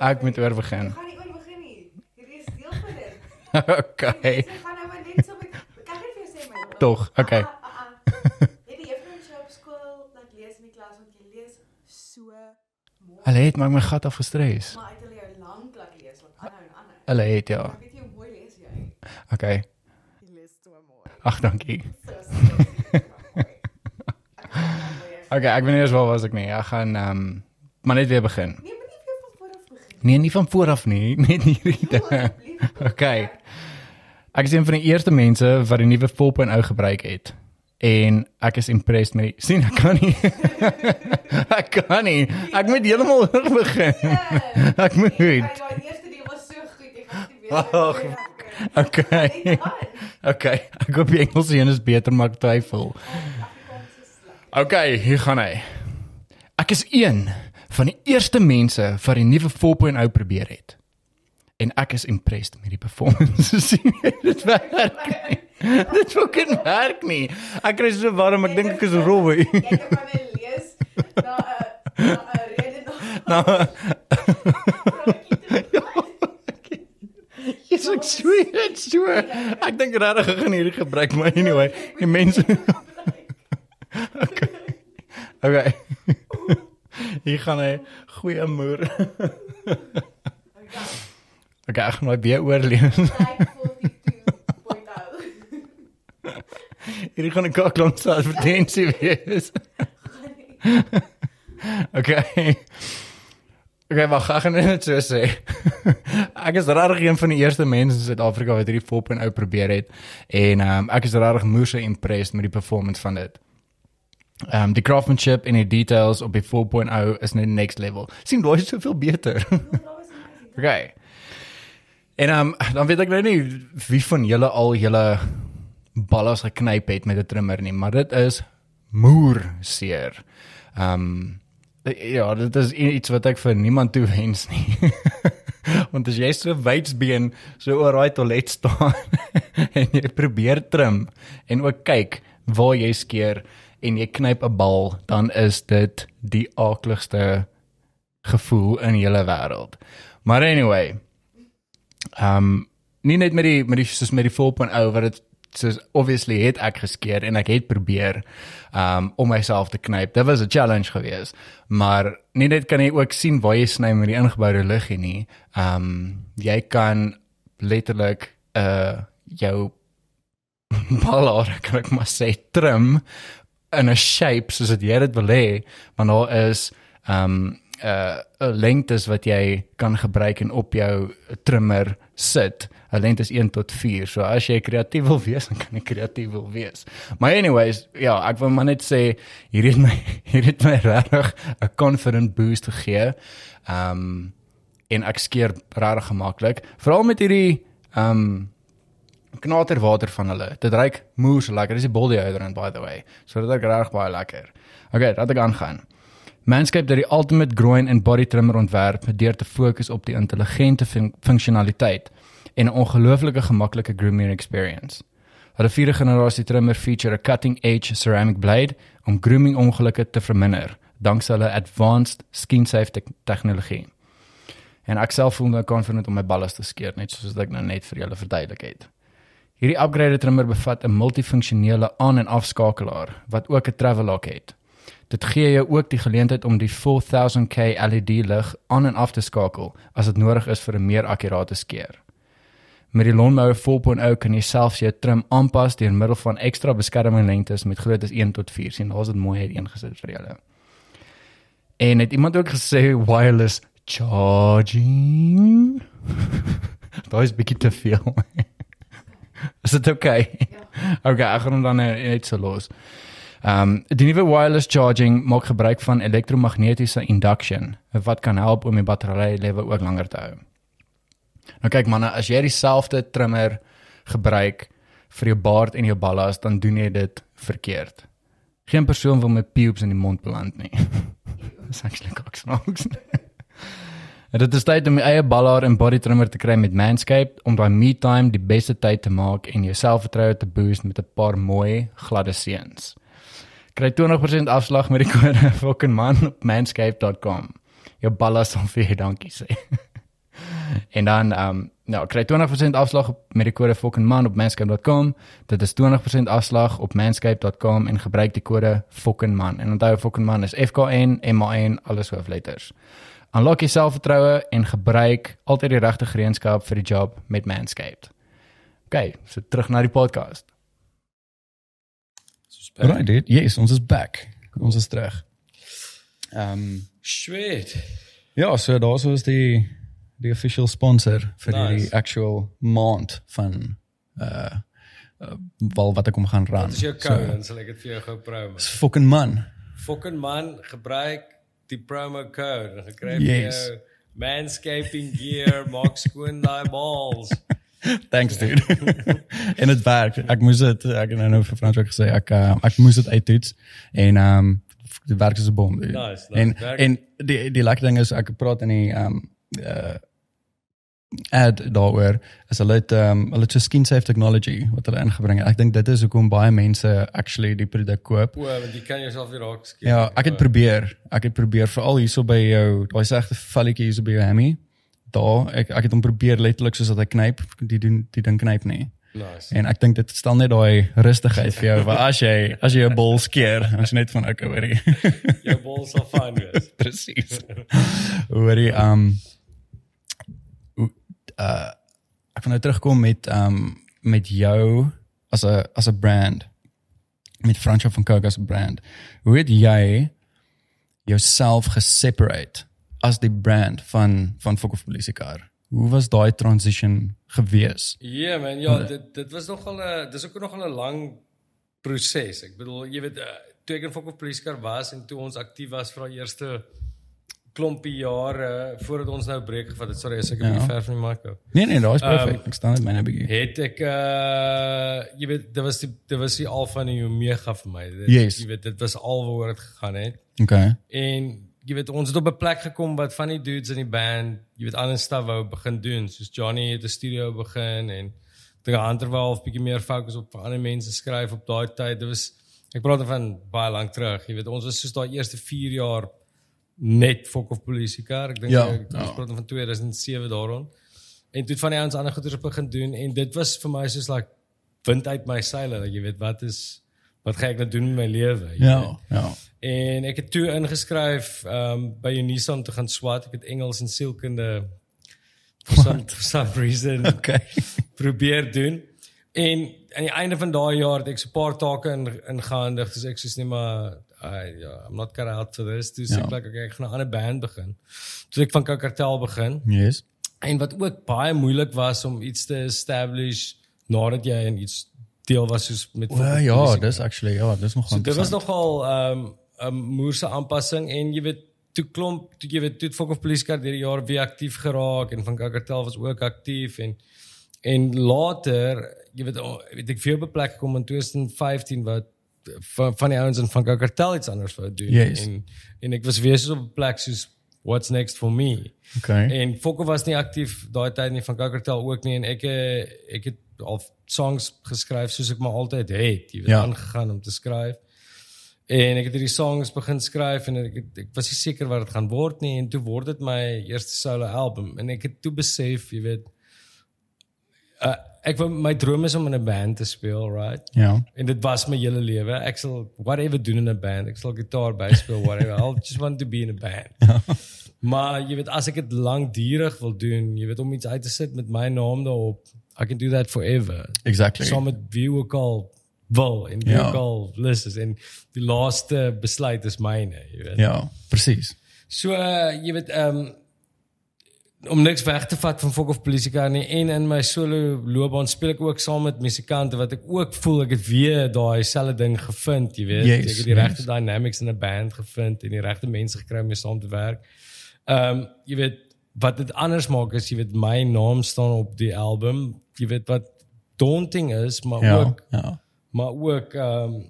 ek moet oor begin. Ek gaan nie oor begin nie. Hierdie is deel van dit. okay. Jy gaan nou maar net so met kan ek net vir jou sê my. Tog, okay. Ah, ah, ah. Het die juffrou in jou op skool laat lees in die klas want jy lees so mooi. Hulle het maar my gat afgestres. Maar uit hulle jou lank laat lees want aanhou en aanhou. Hulle het ja. Ek weet jy hoe mooi lees jy. Okay. Jy lees so mooi. Ag, dankie. Nou Okay, ek weet nie eens waar was ek nie. Ek gaan ehm um, maar net weer begin. Nee, moenie weer van voor af begin. Nee, nie van voor af nie, net hierdie dinge. Okay. Ek is een van die eerste mense wat die nuwe 4.0 gebruik het. En ek is impressed met die sien ek kan nie. ek kan nie. Ek moet heeltemal oor begin. Ek moet. Kyk, daai eerste ding was so goed. Ek gaan nie weer. Ag, Okay. Okay. Ek hoop die Engels een is beter maar ek twyfel. Okay, hier gaan hy. Ek is een van die eerste mense wat die nuwe 4.0 probeer het. En ek is impressed met die performance. sien jy dit werk? Dit fucking werk nie. Ek kry so warm, ek dink ek is rooi. Jy kan hulle lees na 'n na 'n rede na. Nou, jy's ek sweet, ek swear. Ek dink regtig ek gaan hierdie gebruik maar anyway, die mense Okay. Okay. Hier gaan hy goeie moer. Okay, ek gaan my weer oorlees. Hierdie gaan 'n kaklong se advertensie wees. Okay. Okay, maar ek gaan net so sê. ek is regtig een van die eerste mense in Suid-Afrika wat hierdie 4.0 probeer het en ehm um, ek is regtig moeë impressed met die performance van dit. Ehm um, die craftsmanship en die details op die 4.0 is net next level. sien daai is soveel beter. okay. En ehm um, dan weet ek nou nie wie van julle al julle ballas geknyp het met 'n trimmer nie, maar dit is moer seer. Ehm um, ja, dit is iets wat ek vir niemand toewens nie. Want as jy so wydsbeen so oor daai toilet staan en jy probeer trim en ook kyk waar jy skeer en jy knyp 'n bal, dan is dit die aakligste gevoel in hele wêreld. Maar anyway, ehm um, nie net met die met die soos met die 4.0 wat dit soos obviously het ek geskeer en ek het probeer um om myself te knyp. Dit was 'n challenge geweest. Maar nie net kan jy ook sien waar jy sny met die ingeboude liggie nie. Um jy kan letterlik uh jou ballare kan ek maar sê trim in 'n shape soos wat jy dit wil hê, want daar is um uh 'n lengtes wat jy kan gebruik en op jou trimmer sit. 'n Lengte is 1 tot 4. So as jy kreatief wil wees, dan kan jy kreatief wil wees. Maar anyways, ja, ek wil maar net sê hier het my hier het my regtig 'n confident boost gegee. Um en ek skeer regtig gemaklik, veral met hierdie um knaterwater van hulle. Dit ruik moes lekker. Dis die bol deodorant by the way. So dit ruik reg baie lekker. Okay, laat ek aangaan. Manscaped het die ultimate groin and body trimmer ontwerp deur te fokus op die intelligente fun funksionaliteit en 'n ongelooflike gemaklike grooming experience. Hulle vierde generasie trimmer feature 'n cutting-edge ceramic blade om grooming ongelukke te verminder danksy hulle advanced skin-safe te tegnologie. En ek self voel nou confident om my balles te skeer net soos ek nou net vir julle verduidelik het. Hierdie upgraded trimmer bevat 'n multifunksionele aan- en afskakelaar wat ook 'n travel lock het. Dit gee jou ook die geleentheid om die 4000K LED lig aan en af te skakel as dit nodig is vir 'n meer akkurate skeer. Met die Lawnmower 4.0 kan jy selfs jou trim aanpas deur middel van ekstra beskermingslengtes met groottes 1 tot 4. sien, daar's dit mooi uiteengesit vir julle. En het iemand ook gesê wireless charging? Daai is bietjie te veel. is dit okay? Ja. Okay, ek gaan hom dan net so los. Ehm um, die nuwe wireless charging maak gebruik van elektromagnetiese induction wat kan help om die battery lewe ook langer te hou. Nou kyk manne, as jy dieselfde trimmer gebruik vir jou baard en jou ballas, dan doen jy dit verkeerd. Geen persoon wil met pubes in die mond beland nie. Dis actually koksnaaks. En dit is tyd om 'n eie ballaar en body trimmer te kry met Manscaped om daai me time die beste tyd te maak en jou selfvertroue te boost met 'n paar mooi gladde seuns. Kry 20% afslag met die kode fucking man op manscaped.com. Jou ballaar sal vir jou dankie sê. en dan ehm um, nou kry 20% afslag op met die kode fucking man op manscaped.com. Dit is 20% afslag op manscaped.com en gebruik die kode fucking man. En onthou fucking man is F K N M A N alles hoofletters. Unlock jou selfvertroue en gebruik altyd die regte gereedskap vir die job met Manscaped. OK, so terug na die podcast. Right, dude. Yes, ons is back. Ons is terug. Ehm um, Sweet. ja, so daar was die die official sponsor vir Nice. die actual maand van uh, wel wat ek kom gaan ran. Wat is jou code? Dan sal ek dit vir jou gou promo. Fucking man. Fucking man, gebruik die promo code. Dan kry jy Yes. manscaping gear, maak skoon daai balls. Thanks dude. en dit werk. Ek moes dit ek het nou vir Frans ook gesê ek uh, ek moes dit uittoets en ehm um, dit werk soos 'n bom. dude. Nice, nice. En Werk- en die die lekker ding is ek praat in die ehm um, uh ad daaroor is hulle het um, hulle het so skin safe technology wat hulle ingebring het. Ek dink dit is hoekom baie mense actually die produk koop. O, want jy kan jouself weer raak skien. Ja, ek het probeer. Ek het probeer veral hierso by jou, daai sagte valletjie hierso by jou hammy. Daar ek ek het hom probeer letterlik soos dat hy knyp, die doen die ding knyp nie. Nice. En ek dink dit stel net daai rustigheid vir jou want as jy as jy 'n bol skeer, as jy net van ek hoorie. Jou balls sal fyn wees. Presies. Hoorie, um uh ek wil nou terugkom met um met jou as 'n as 'n brand met Franco van 'n brand. Hoe het jy jouself geseparate as die brand van van Fok of Polisie Car? Hoe was daai transition gewees? Yeah, man, ja, dit dit was nogal 'n dis ook nogal 'n lang proses. Ek bedoel, jy weet, uh, toe ek in Fok of Poliskar was en toe ons aktief was vir die eerste klompie jare voordat ons nou breek gevat het. Sorry, as ek 'n Ja. bietjie ver van die mic hou. Nee nee, daai is perfek. Um, ek staan net myne bietjie. Het ek uh jy weet, dit was die dit was die alfa en die omega vir my. Dit, Yes. Jy weet, dit was al waaroor dit gegaan het. Okay. En jy weet ons het op 'n plek gekom wat van die dudes in die band, jy weet ander stuff wou begin doen. Soos Johnny het 'n studio begin en dink Hunter wou half bietjie meer fokus op vir ander mense skryf op daai tyd. Dit was ek praat van baie lank terug. Jy weet ons was soos daai eerste 4 jaar net fok of polisie kar. Ek dink Ja, ek ja. praat van 2007 daaroor. En toe het van die ouens ander goeders begin doen en dit was vir my soos like wind uit my seile. Like, jy weet wat is wat gaan ek nou doen met my lewe? jy weet. Ja, ja. En ek het toe ingeskryf um by Unison te gaan swat. Ek het Engels en sielkunde for some, for some reason Okay. probeer doen. En aan die einde van daai jaar het ek so 'n paar take in ingehandig. Dis ek soos net maar uh, ja, I'm not cut out for this. Dis Ja. ek like okay, ek gaan 'n ander band begin. Toe ek van Kakartel begin. Yes. En wat ook baie moeilik was om iets te establish nadat jy in iets deel was soos met Well, ja, dis actually ja, dis nog So dit was nogal ehm, 'n um, moerse aanpassing en jy weet toe klomp toe jy weet toe Fok of Police Car deur die jaar weer aktief geraak en van Kakartel was ook aktief en en later jy weet oh, weet ek veel op 'n plek gekom in 2015 wat van, van die ouens in van Kakartel iets anders wou doen Yes. en en ek was weer so op 'n plek soos what's next for me Okay. En Fokke was nie aktief daai tyd nie van Kakartel ook nie en ek eh, ek het al songs geskryf soos ek maar altyd het, jy weet Ja. aangegaan om te skryf. En ek het hierdie songs begin skryf en ek het, ek was nie seker wat dit gaan word nie en toe word dit my eerste solo album en ek het toe besef, jy weet uh, ek wou my droom is om in 'n band te speel, right? Ja. En dit was my hele lewe. Ek sal whatever doen in 'n band. Ek sal gitaar byspeel, whatever. I just want to be in a band. Ja. Maar jy weet as ek dit lankdurig wil doen, jy weet om iets uit te sit met my naam daarop, I can do that forever. Exactly. Saam met wie ook al wil en wie Ja. ook al lus is en die laaste besluit is myne, jy weet. Ja, presies. So uh, jy weet ehm um, om niks weg te vat van Fok of Politica nie en in my solo loopbaan speel ek ook saam met musikante wat ek ook voel ek het weer daai selfde ding gevind, jy weet. Yes, ek het die yes. regte dynamics in 'n band gevind en die regte mense gekry om mee saam te werk. Ehm um, jy weet wat dit anders maak is jy weet my naam staan op die album. Jy weet wat daunting is, maar Ja, ook ja. maar ook ehm um,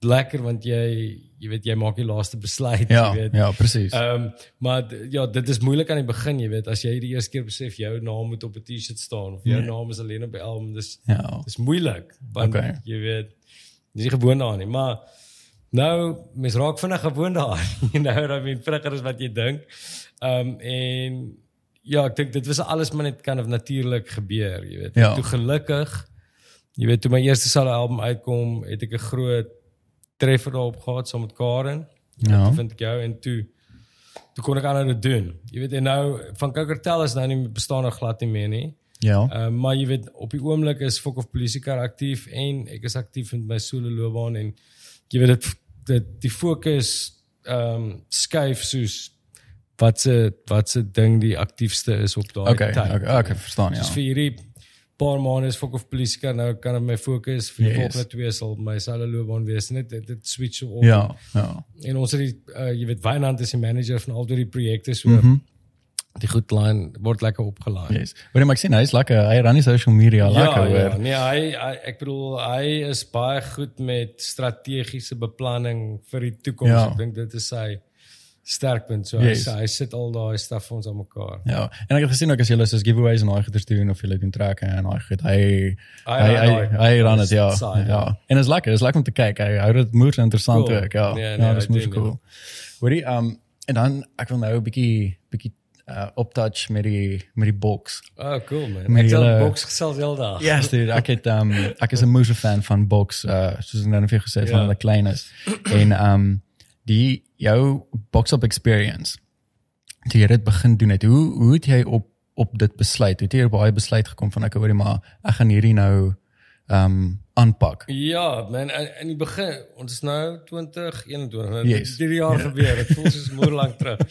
lekker want jy jy weet jy maak die laaste besluit, Ja, jy weet. ja, presies. Ehm um, maar ja, dit is moeilik aan die begin, jy weet, as jy die eerste keer besef jou naam moet op 'n T-shirt staan of jou Ja. naam is alleen op die album, dis Ja. dis moeilik want Okay. jy weet dis nie gewoond daaraan nie, maar nou mens raak vinnig gewoond daaraan. you know, I mean, vinniger as wat jy dink. Ehm um, en ja, ek dink dit was alles maar net kind of natuurlik gebeur, jy weet. Ja. Toe gelukkig jy weet toe my eerste solo album uitkom, het ek 'n groot treffer daarop gehad saam met Karen. Ja. Toe vind ek jou en toe toe kon ek aanhou dit doen. Jy weet en nou van Cocktail is nou nie bestaan nog glad nie meer nie. Ja. Uh, maar jy weet op die oomblik is Fok of Polisiekar aktief en ek is aktief met my solo loopbaan en jy weet dit dit die fokus ehm um, skuif soos wat se wat se ding die aktiefste is op daai Okay, tyd. okay, okay, verstaan ja. Soos vir hierdie paar maande is Fok of Polisiekar nou kan ek my fokus vir die Yes. volgende twee sal my solo loopbaan wees net dit, dit switch op. Ja, ja. En ons het die uh, jy weet Wynand is die manager van al die projekte so Mhm. die goed line word lekker opgelaai. Yes. Maar ek sien hy's lekker. Hy ran die social media lekker ja, ja, hoor. nee, hy, hy ek bedoel hy is baie goed met strategiese beplanning vir die toekoms. Ja. Ek dink dit is sy sterkpunt. So Yes. hy, hy sit al daai stuff vir ons aan mekaar. Ja. En ek het gesien ook as julle soos giveaways en daai goeders doen of julle doen trekke en daai goed. Hy Hy hy hy, hy ran dit ja. side, Ja. ja. En is lekker. Is lekker om te kyk. Hy hou dit moeite interessant Cool. ook. Ja. Nee, nee, ja, dis doen cool. Hoorie, um en dan ek wil nou 'n bietjie bietjie uh optouch met die met die box. Oh, cool man. Met Ek het al boks gesels heel dag. Yes dude, ek het um ek is 'n moeë fan van box uh soos ek nou net vir gesê het van Ja. hulle klein is. En um die jou box up experience. Toe jy dit begin doen het, hoe hoe het jy op op dit besluit? Hoe het jy op daai besluit gekom van ek hoorie maar ek gaan hierdie nou um aanpak? Ja, man, in, in die begin, ons is nou 2021. Nou, Yes. Hierdie jaar gebeur. Dit voel soos moer lank terug.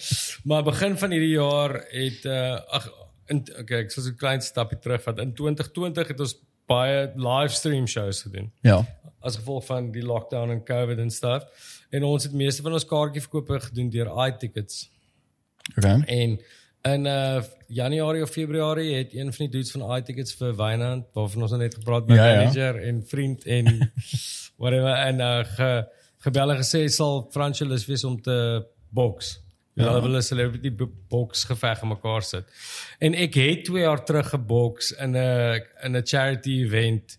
Maar begin van hierdie jaar het uh ag in okay, ek sal so 'n klein stapie terug vat. In 2020 het ons baie livestream shows gedoen Ja. As gevolg van die lockdown en COVID en stuff. En ons het meeste van ons kaartjieverkope gedoen deur iTickets. Okay. En in uh Januarie of Februarie het een van die dudes van iTickets vir Wynand waarvan ons nou net gepraat met Ja, ja. manager en vriend en whatever en uh ge, gebel en gesê sal Francois wees om te boks. Ja. Hulle wil 'n celebrity bo- boks geveg aan mekaar sit. En ek het 2 jaar terug geboks in 'n in 'n charity event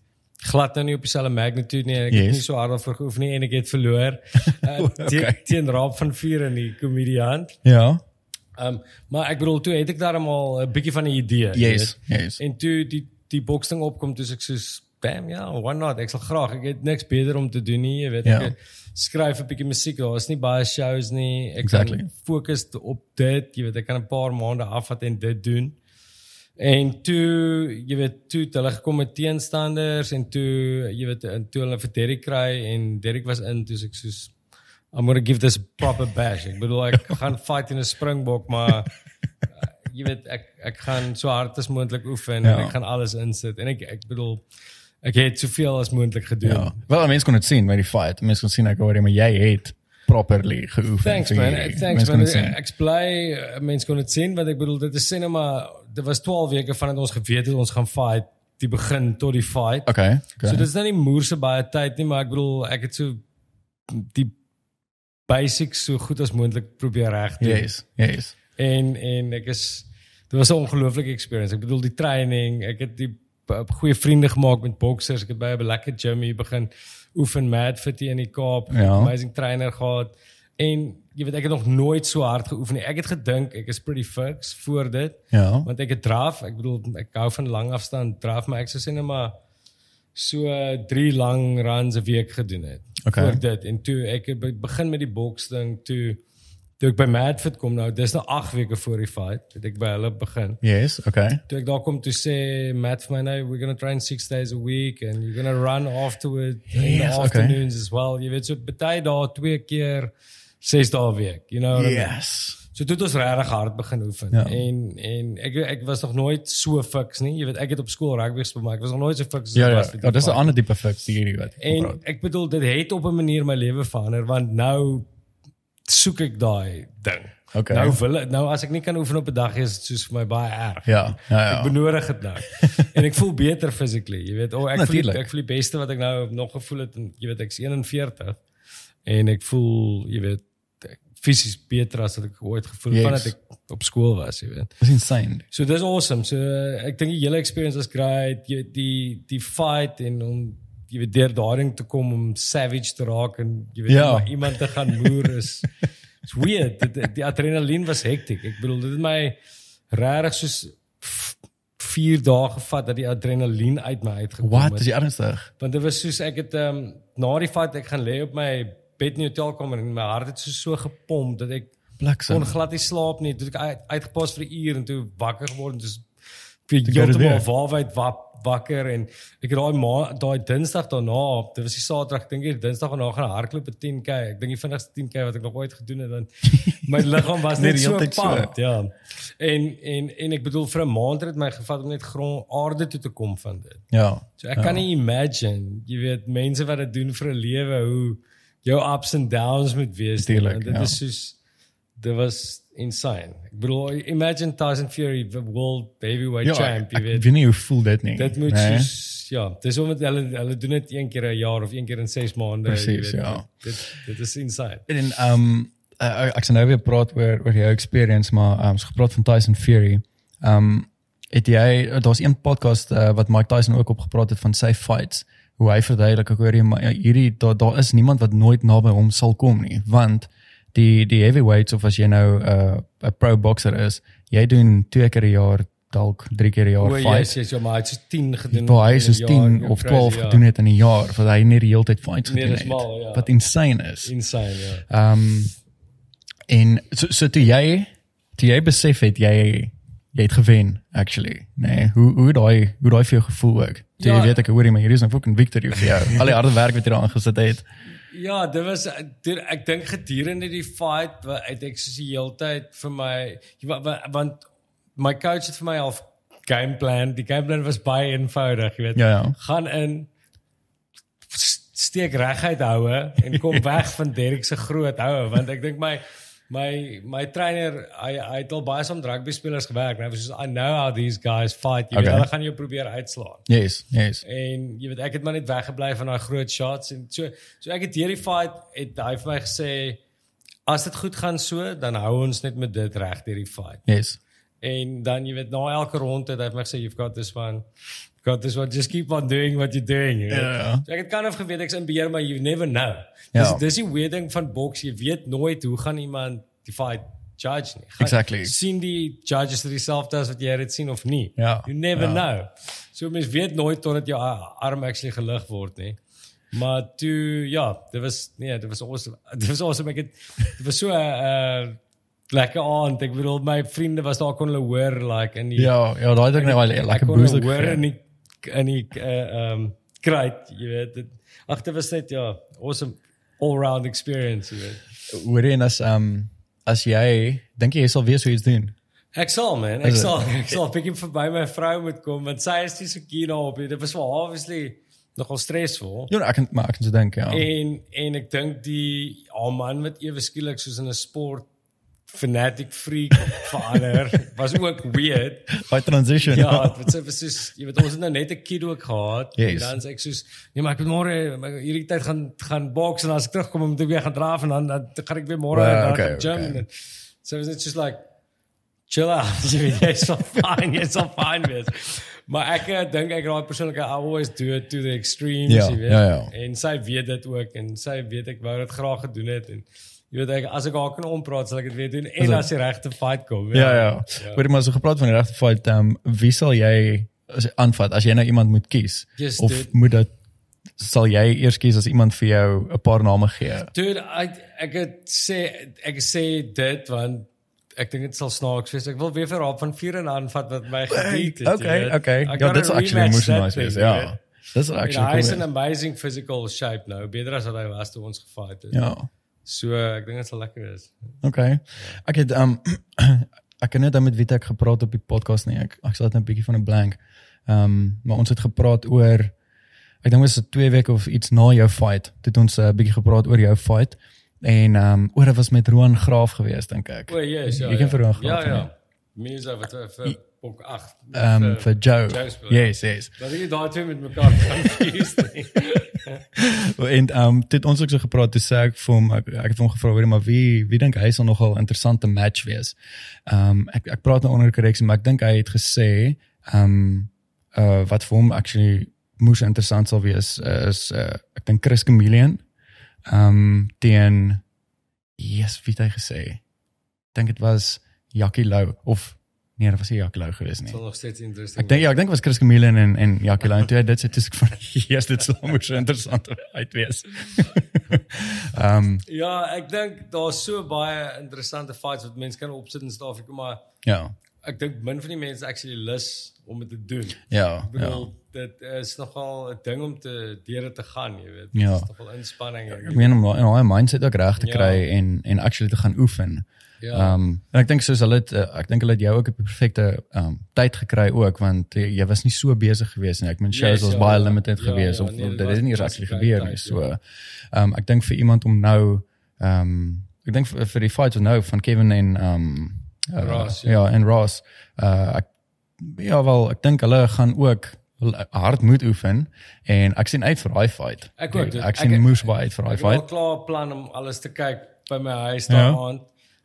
glad nou nie op dieselfde magnitude nie. Ek Yes. het nie so hard daarvoor geoefen nie en ek het verloor. Uh, Okay. teen, teen Raap van Vuur en die komediant. Ja. Ehm um, maar ek bedoel toe het ek daarom 'n bietjie van 'n idee. jy Yes. weet. Yes. En toe die die boksding opkom toe ek soos bam ja, why not? Ek sal graag. Ek het niks beter om te doen nie, jy weet Ja. ek skryf 'n bietjie musiek. Daar is nie baie shows nie. Ek Exactly. kan fokus op dit, jy weet ek kan 'n paar maande afvat en dit doen. En toe, jy weet, toe het hulle gekom met teenstanders en toe, jy weet, en toe hulle vir Derrick kry en Derrick was in, toe ek soos I'm going to give this proper bash. Ek bedoel ek gaan fight in 'n springbok, maar jy weet ek ek gaan so hard as moontlik oefen Ja. en ek gaan alles insit en ek ek bedoel ek het soveel as moontlik gedoen. Ja. Wel, mense kon dit sien by die fight. Mense kon sien ek hoorie maar jy het properly geoefen. Thanks man. hierdie. Thanks Mense kon man. Ek bly uh, mense kon dit sien want ek bedoel dit is cinema. Dit was 12 weke vandat ons geweet het ons gaan fight, die begin tot die fight. Okay. okay. So dit is nou nie moerse baie tyd nie, maar ek bedoel ek het so die basics so goed as moontlik probeer reg doen. Yes. Yes. En en ek is dit was 'n ongelooflike experience. Ek bedoel die training, ek het die b- goeie vriende gemaak met boksers. Ek het by 'n lekker gym hier begin oefen Mad Fit hier in die Kaap. Ja. Amazing trainer gehad. En jy weet ek het nog nooit so hard geoefen nie. Ek het gedink ek is pretty fix voor dit. Ja. Want ek het draf, ek bedoel ek hou van lang afstand draf, maar ek sou sê net maar so 3 lang runs 'n week gedoen het. Okay. Voor dit en toe ek begin met die boks ding toe toe ek by Madfit kom nou, dis nou 8 weke voor die fight, het ek by hulle begin. Yes. Okay. Toe ek daar kom toe sê Matt vir my nou we're going to train 6 days a week and you're going to run afterward in the Yes, okay. afternoons as well. Jy weet so baie dae twee keer 6 dae week, you know. what I mean? Yes. So toe het ons regtig hard begin oefen. Ja. En en ek ek was nog nooit so fiks nie. Jy weet ek het op skool rugby gespeel, maar ek was nog nooit so fiks as Ja ja, was die ja dis 'n ander tipe fix hierdie wat. En ek bedoel dit het op 'n manier my lewe verander want nou soek ek daai ding. Okay. Nou wil ek- nou as ek nie kan oefen op 'n dag is dit soos vir my baie erg. Ja, ja ja. Ek benodig dit nou. en ek voel beter physically, jy weet. O, ek voel Natuurlijk. ek voel die beste wat ek nou nog gevoel het en jy weet ek's 41 en ek voel, jy weet, ek- fisies beter as wat ek ooit gevoel het Yes. vandat ek op skool was, jy weet. Dis insane. So dis awesome. So ek dink die hele experience was great. Jy die die fight en om jy weet deur daarin te kom om savage te raak en jy weet Ja. ja. iemand te gaan moer is it's weird. Die, die adrenalien was hektiek. Ek bedoel dit het my regtig soos f- 4 dae gevat dat die adrenalien uit my uitgekom Wat het. is jy ernstig? Want dit was soos ek het ehm um, na die fight ek gaan lê op my bed in die hotelkamer en my hart het so so gepomp dat ek Bliksem. kon glad nie slaap nie. Toe ek uit, uitgepas vir 'n uur en toe wakker geword en dis gaan dit heeltemal waarwyd wap, wakker en ek het daai ma daai Dinsdag daarna, dit was die Saterdag, ek dink die Dinsdag daarna gaan hardloop 'n 10k. Ek dink die vinnigste 10k wat ek nog ooit gedoen het want my liggaam was Nee, net so tyd so. pumped, ja. En en en ek bedoel vir 'n maand het dit my gevat om net grond aarde toe te kom van dit. Ja. So ek ja. kan nie imagine, jy weet mense wat dit doen vir 'n lewe hoe jou ups and downs moet wees. nie, Tuurlik, want Dit ja. is soos dit was insane. Ek bedoel imagine Tyson Fury the world heavyweight Ja, champ, jy ek weet. weet nie hoe voel dit nie. Dit moet Nee. soos ja, dis omdat hulle hulle doen dit een keer 'n jaar of een keer in 6 maande, jy Presies, weet. ja. Dit dit is insane. En um uh, ek sien nou weer praat oor oor jou experience maar um so gepraat van Tyson Fury. Um het jy daar's een podcast uh, wat Mike Tyson ook op gepraat het van sy fights hoe hy verduidelik ek hoor jy hierdie daar daar is niemand wat nooit naby hom sal kom nie want die die heavyweights of as jy nou 'n uh, 'n pro boxer is jy doen twee keer 'n jaar dalk drie keer 'n jaar yes, yes, ja, maar hy het so 10 gedoen. Waar hy soos jaar, 10 ja, of crazy, 12 ja. gedoen het in 'n jaar wat hy nie die hele tyd fights Nee, gedoen dis het. mal, ja. Wat insane is. Insane, ja. Ehm um, en so so toe jy toe jy besef het jy jy het gewen actually. Nee, hoe hoe daai hoe daai vir jou gevoel ook. Toe Ja. jy weet ek hoor jy maar hier is 'n fucking victory vir jou. Al die harde werk wat jy daaraan gesit het. Ja, dit was dit, ek dink gedurende die fight wa- het ek soos die hele tyd vir my wa- wa- want my coach het vir my half game plan. Die game plan was baie eenvoudig, jy weet. Ja, ja. Gaan in steek reguit houe en kom weg van Derek se groot houe want ek dink my my my trainer hy hy het al baie saam met rugby spelers gewerk. Nou soos I know how these guys fight. Jy Okay. weet hulle gaan jou probeer uitslaan. Yes, yes. En jy weet ek het maar net weggebly van daai groot shots en so so ek het hierdie fight het hy vir my gesê as dit goed gaan so dan hou ons net met dit reg hierdie fight. Yes. En dan jy weet na elke ronde het hy vir my gesê you've got this one. Got this one. Just keep on doing what you're doing. Jy weet. Ja. So ek het kan of geweet ek's in beheer maar you never know. Dis Ja. dis die weird ding van boks, jy weet nooit hoe gaan iemand die fight judge nie. Gaan, Exactly. sien die judges dit dieselfde as wat jy dit sien of nie. Ja, You never ja. know. So mens weet nooit totdat jou arm actually gelig word nie. Maar toe ja, dit was nee, dit was awesome. Dit was awesome. Ek het dit was so 'n uh, lekker aand. Ek bedoel my vriende was daar kon hulle hoor like in die Ja, ja, daai het ek nou al ek lekker kon hulle boost hoor in die in die uh, um kruit, jy weet. Dit ag dit was net ja, awesome all round experience, jy weet. Hoor jy en as ehm um, as jy dink jy jy sal weer so iets doen? Ek sal man, ek sal ek sal bietjie verby my vrou moet kom want sy is nie so keen daarop nie. Dit was wel obviously nogal stresvol. Ja, ek kan maar ek kan so dink, ja. En en ek dink die haar man wat ewe skielik soos in 'n sport fanatic freak verander was ook weird. By transition. Ja, dit was was soos jy weet ons het nou net 'n kid ook gehad Yes. en dan sê ek soos nee maar ek moet môre hierdie tyd gaan gaan boks en as ek terugkom moet ek weer gaan draf en dan, dan gaan ek weer môre Well, yeah, okay, gym okay. en so was it just like chill out jy weet jy's so fine jy's so fine wees. Maar ek eh, dink ek raai persoonlik I always do it to the extremes Ja, jy weet. ja, ja. En sy weet dit ook en sy weet ek wou dit graag gedoen het en jy weet ek as ek haar kan ompraat sal ek dit weer doen en as die regte fight kom. Ja, ja. Hoor maar so gepraat van die regte fight, ehm um, wie sal jy as aanvat as jy nou iemand moet kies? Yes, of dude. moet dit sal jy eers kies as iemand vir jou 'n paar name gee? Dude, ek ek het sê ek sê dit want ek dink dit sal snaaks wees. Ek wil weer vir haar van vier en aanvat wat my gediet het. Okay, okay. Ja, dit's actually emotional nice wees. Ja. Dis En actually hy is cool. in amazing physical shape nou, beter as wat hy was toe ons gefight het. Ja. So ek dink dit sal lekker wees. Okay. Ek het um ek het net dan met wie ek gepraat op die podcast nie. Ek ek sal net 'n bietjie van 'n blank. Um maar ons het gepraat oor ek dink dit was 2 weke of iets na jou fight. Het ons 'n uh, bietjie gepraat oor jou fight en um oor dit was met Roan Graaf geweest dink ek. O, yes, ja. Jy ken ja. vir Roan Ja, Graaf. ja. Mense wat vir Bok 8. Um vir Joe. Joe. Yes, yes. Dat ek daai twee met mekaar confused. En um dit ons ook so gepraat toe sê ek vir hom ek, ek het hom gevra hoor maar wie wie dink hy sal nogal interessante match wees. Um ek ek praat nou onder korreksie maar ek dink hy het gesê um uh wat vir hom actually moes interessant sal wees uh, is uh, ek dink Chris Chameleon um teen yes wie het hy gesê? Dink dit was Jackie Lou of nee, dit was nie Jackie Lou gewees nie. Sal nog steeds interesting. Ek dink ja, ek dink dit was Chris Chameleon en en Jackie Lou en toe dit sê ek van yes, dit sal moes interessant uit wees. Ehm Ja, ek dink daar's so baie interessante fights wat mense kan opsit in Suid-Afrika, maar ja. ek dink min van die mense actually lus om dit te doen. Ja, Ek ja. bedoel dit is nogal 'n ding om te deure te gaan, jy weet. Ja. Dit is nogal inspanning. en- Ek meen om daai mindset ook reg te Ja. kry en en actually te gaan oefen. Ja. Ehm en ek dink soos hulle het, uh, ek dink hulle het jou ook op die perfekte ehm um, tyd gekry ook want jy, jy was nie so besig geweest nie. Ek meen shows Yes, was ja, baie ja. limited Ja, geweest ja, of, nee, of dit het nie die gebeur nie. ja. So ehm um, ek dink vir iemand om nou ehm um, ek dink vir, vir die fight nou van Kevin en ehm um, uh, Ross, ja. ja. en Ross uh ek ja wel ek dink hulle gaan ook hard moet oefen en ek sien uit vir daai fight. Ek ook, dit- ek sien moes baie uit vir daai Ek het al fight. klaar plan om alles te kyk by my huis Ja. daai aand.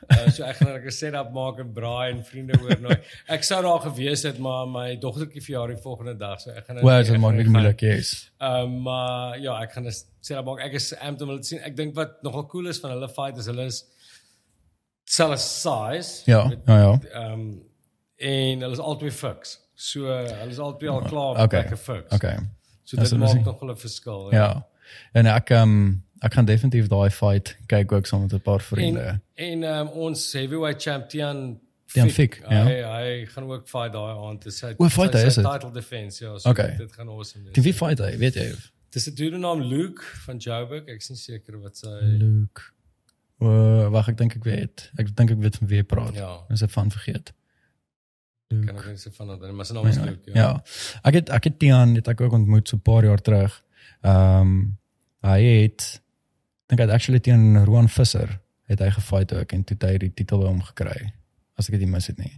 Uh, so ek gaan net 'n setup maak en braai en vriende oornooi. Ek sou daar gewees het, maar my dogtertjie verjaar die volgende dag, so ek gaan Wel, ek dit maak nie moeilik, yes. Ehm maar ja, ek gaan 'n setup maak. Ek is amped om hulle te sien. Ek dink wat nogal cool is van hulle fight is hulle is selfe size. Ja, Met- ja, ja. Ehm en hulle is albei fiks. So hulle is albei al klaar Okay, lekker fiks. Okay. So dit maak wel 'n verskil. Ja. En ek ehm ek gaan definitief daai fight kyk ook saam met 'n paar vriende. En en um, ons heavyweight champion Tian Fik, ja. Hy hy gaan ook fight daai aand. Dis sy O, fight hy, sy is dit? title defense ja. So Okay. dit gaan awesome wees. Teen wie fight hy? Weet jy? Dis 'n dude naam Luke van Joburg. Ek is nie seker wat sy Luke. O, wag, ek dink ek weet. Ek dink ek weet van wie jy praat. Ja. Is ek van vergeet. kan Luke. ek nie se van dat maar sy naam is Ja. Luke. Ja. Ja. Ek het ek het Tian het ek ook ontmoet so 'n paar jaar terug. Ehm hy het dink hy het actually teen Roan Visser het hy gefight ook en toe het hy die titel by hom gekry. As ek dit nie mis het nie.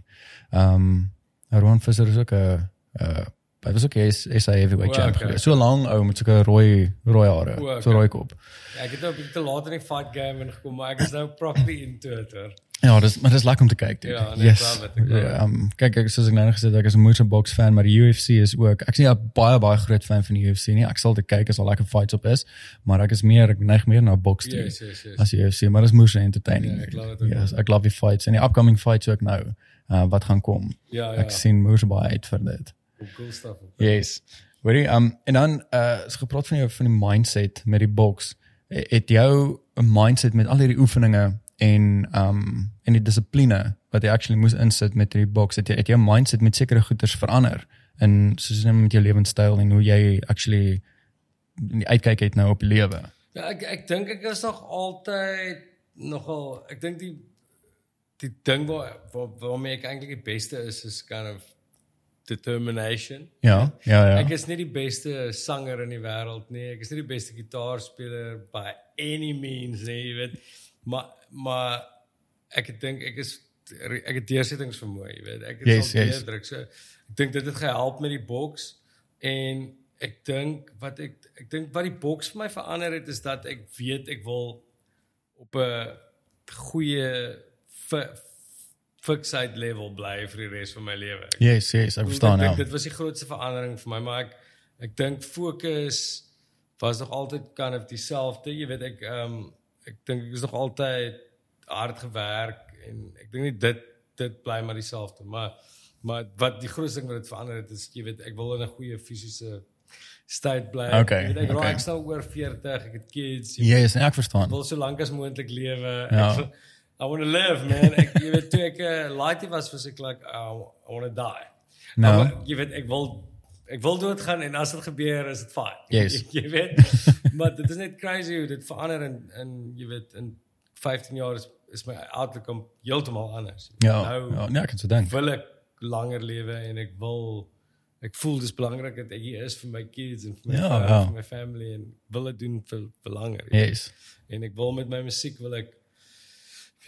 Ehm Roan Visser is ook 'n uh hy was ook hy is hy heavyweight O, champ okay. So lank ou met sulke rooi rooi hare, O, okay. so rooi kop. Ja, ek het nou 'n bietjie te laat in die fight game ingekom, maar ek is nou properly into it. Hoor. Ja, dis maar dis lekker om te kyk. dude. Ja, nee, yes. ek love Ja, um, kyk ek soos ek nou gesê het, ek is 'n moeite box fan, maar die UFC is ook. Ek is nie 'n baie baie groot fan van die UFC nie. Ek sal dit kyk as al lekker fights op is, maar ek is meer ek neig meer na box toe. Yes, yes, yes. As die UFC, maar dis moeite entertaining. Ja, ek love it ook. Yes, ek love die fights en die upcoming fights ook nou. Uh wat gaan kom. Ja, ja. Ek sien moeite baie uit vir dit. Cool stuff. Yes. Hoorie, um en dan uh is gepraat van jou van die mindset met die boks. Eh, Het jou 'n mindset met al hierdie oefeninge en um en die dissipline wat jy actually moes insit met hierdie boks, het jy het jou mindset met sekere goeders verander in soos net met jou lewenstyl en hoe jy actually die uitkyk het nou op die lewe. Ja, ek ek dink ek is nog altyd nogal ek dink die die ding waar, waar waarmee ek eintlik die beste is is kind of determination. Ja, ja, ja. Ek is nie die beste sanger in die wêreld nie. Ek is nie die beste gitaarspeler by any means nie, jy weet. Maar maar ek dink ek is ek het deursettingsvermoë, jy weet. Ek het Yes, sal yes. deurdruk. So ek dink dit het gehelp met die boks en ek dink wat ek ek dink wat die boks vir my verander het is dat ek weet ek wil op 'n goeie fi- fiksheid level bly vir die res van my lewe. Ek Yes, yes, ek verstaan ek ja. dink dit was die grootste verandering vir my, maar ek ek dink fokus was nog altyd kind of dieselfde. Jy weet ek ehm um, ek dink ek is nog altyd hard gewerk en ek dink nie dit dit bly maar dieselfde, maar maar wat die grootste ding wat dit verander het is jy weet ek wil in 'n goeie fisiese state bly. Okay, Jy weet, ek okay. raak nou oor 40, ek het kids. Jy Yes, ek Ek verstaan. wil so lank as moontlik lewe. Ja. Ek wil- I want to live, man. Ek jy weet toe ek 'n uh, laaitie was was ek like oh, I want to die. Nou. Maar jy weet ek wil ek wil doodgaan en as dit gebeur is dit fyn. Yes. jy weet. maar dit is net crazy hoe dit verander en en jy weet in 15 jaar is is my outlook heeltemal anders. Ja, nou ja, nee, ek kan so dink. wil ek langer lewe en ek wil ek voel dis belangrik dat ek hier is vir my kids en vir my Ja, vrou, ja. vir my family en wil dit doen vir, vir langer. jy. Yes. En ek wil met my musiek wil ek vir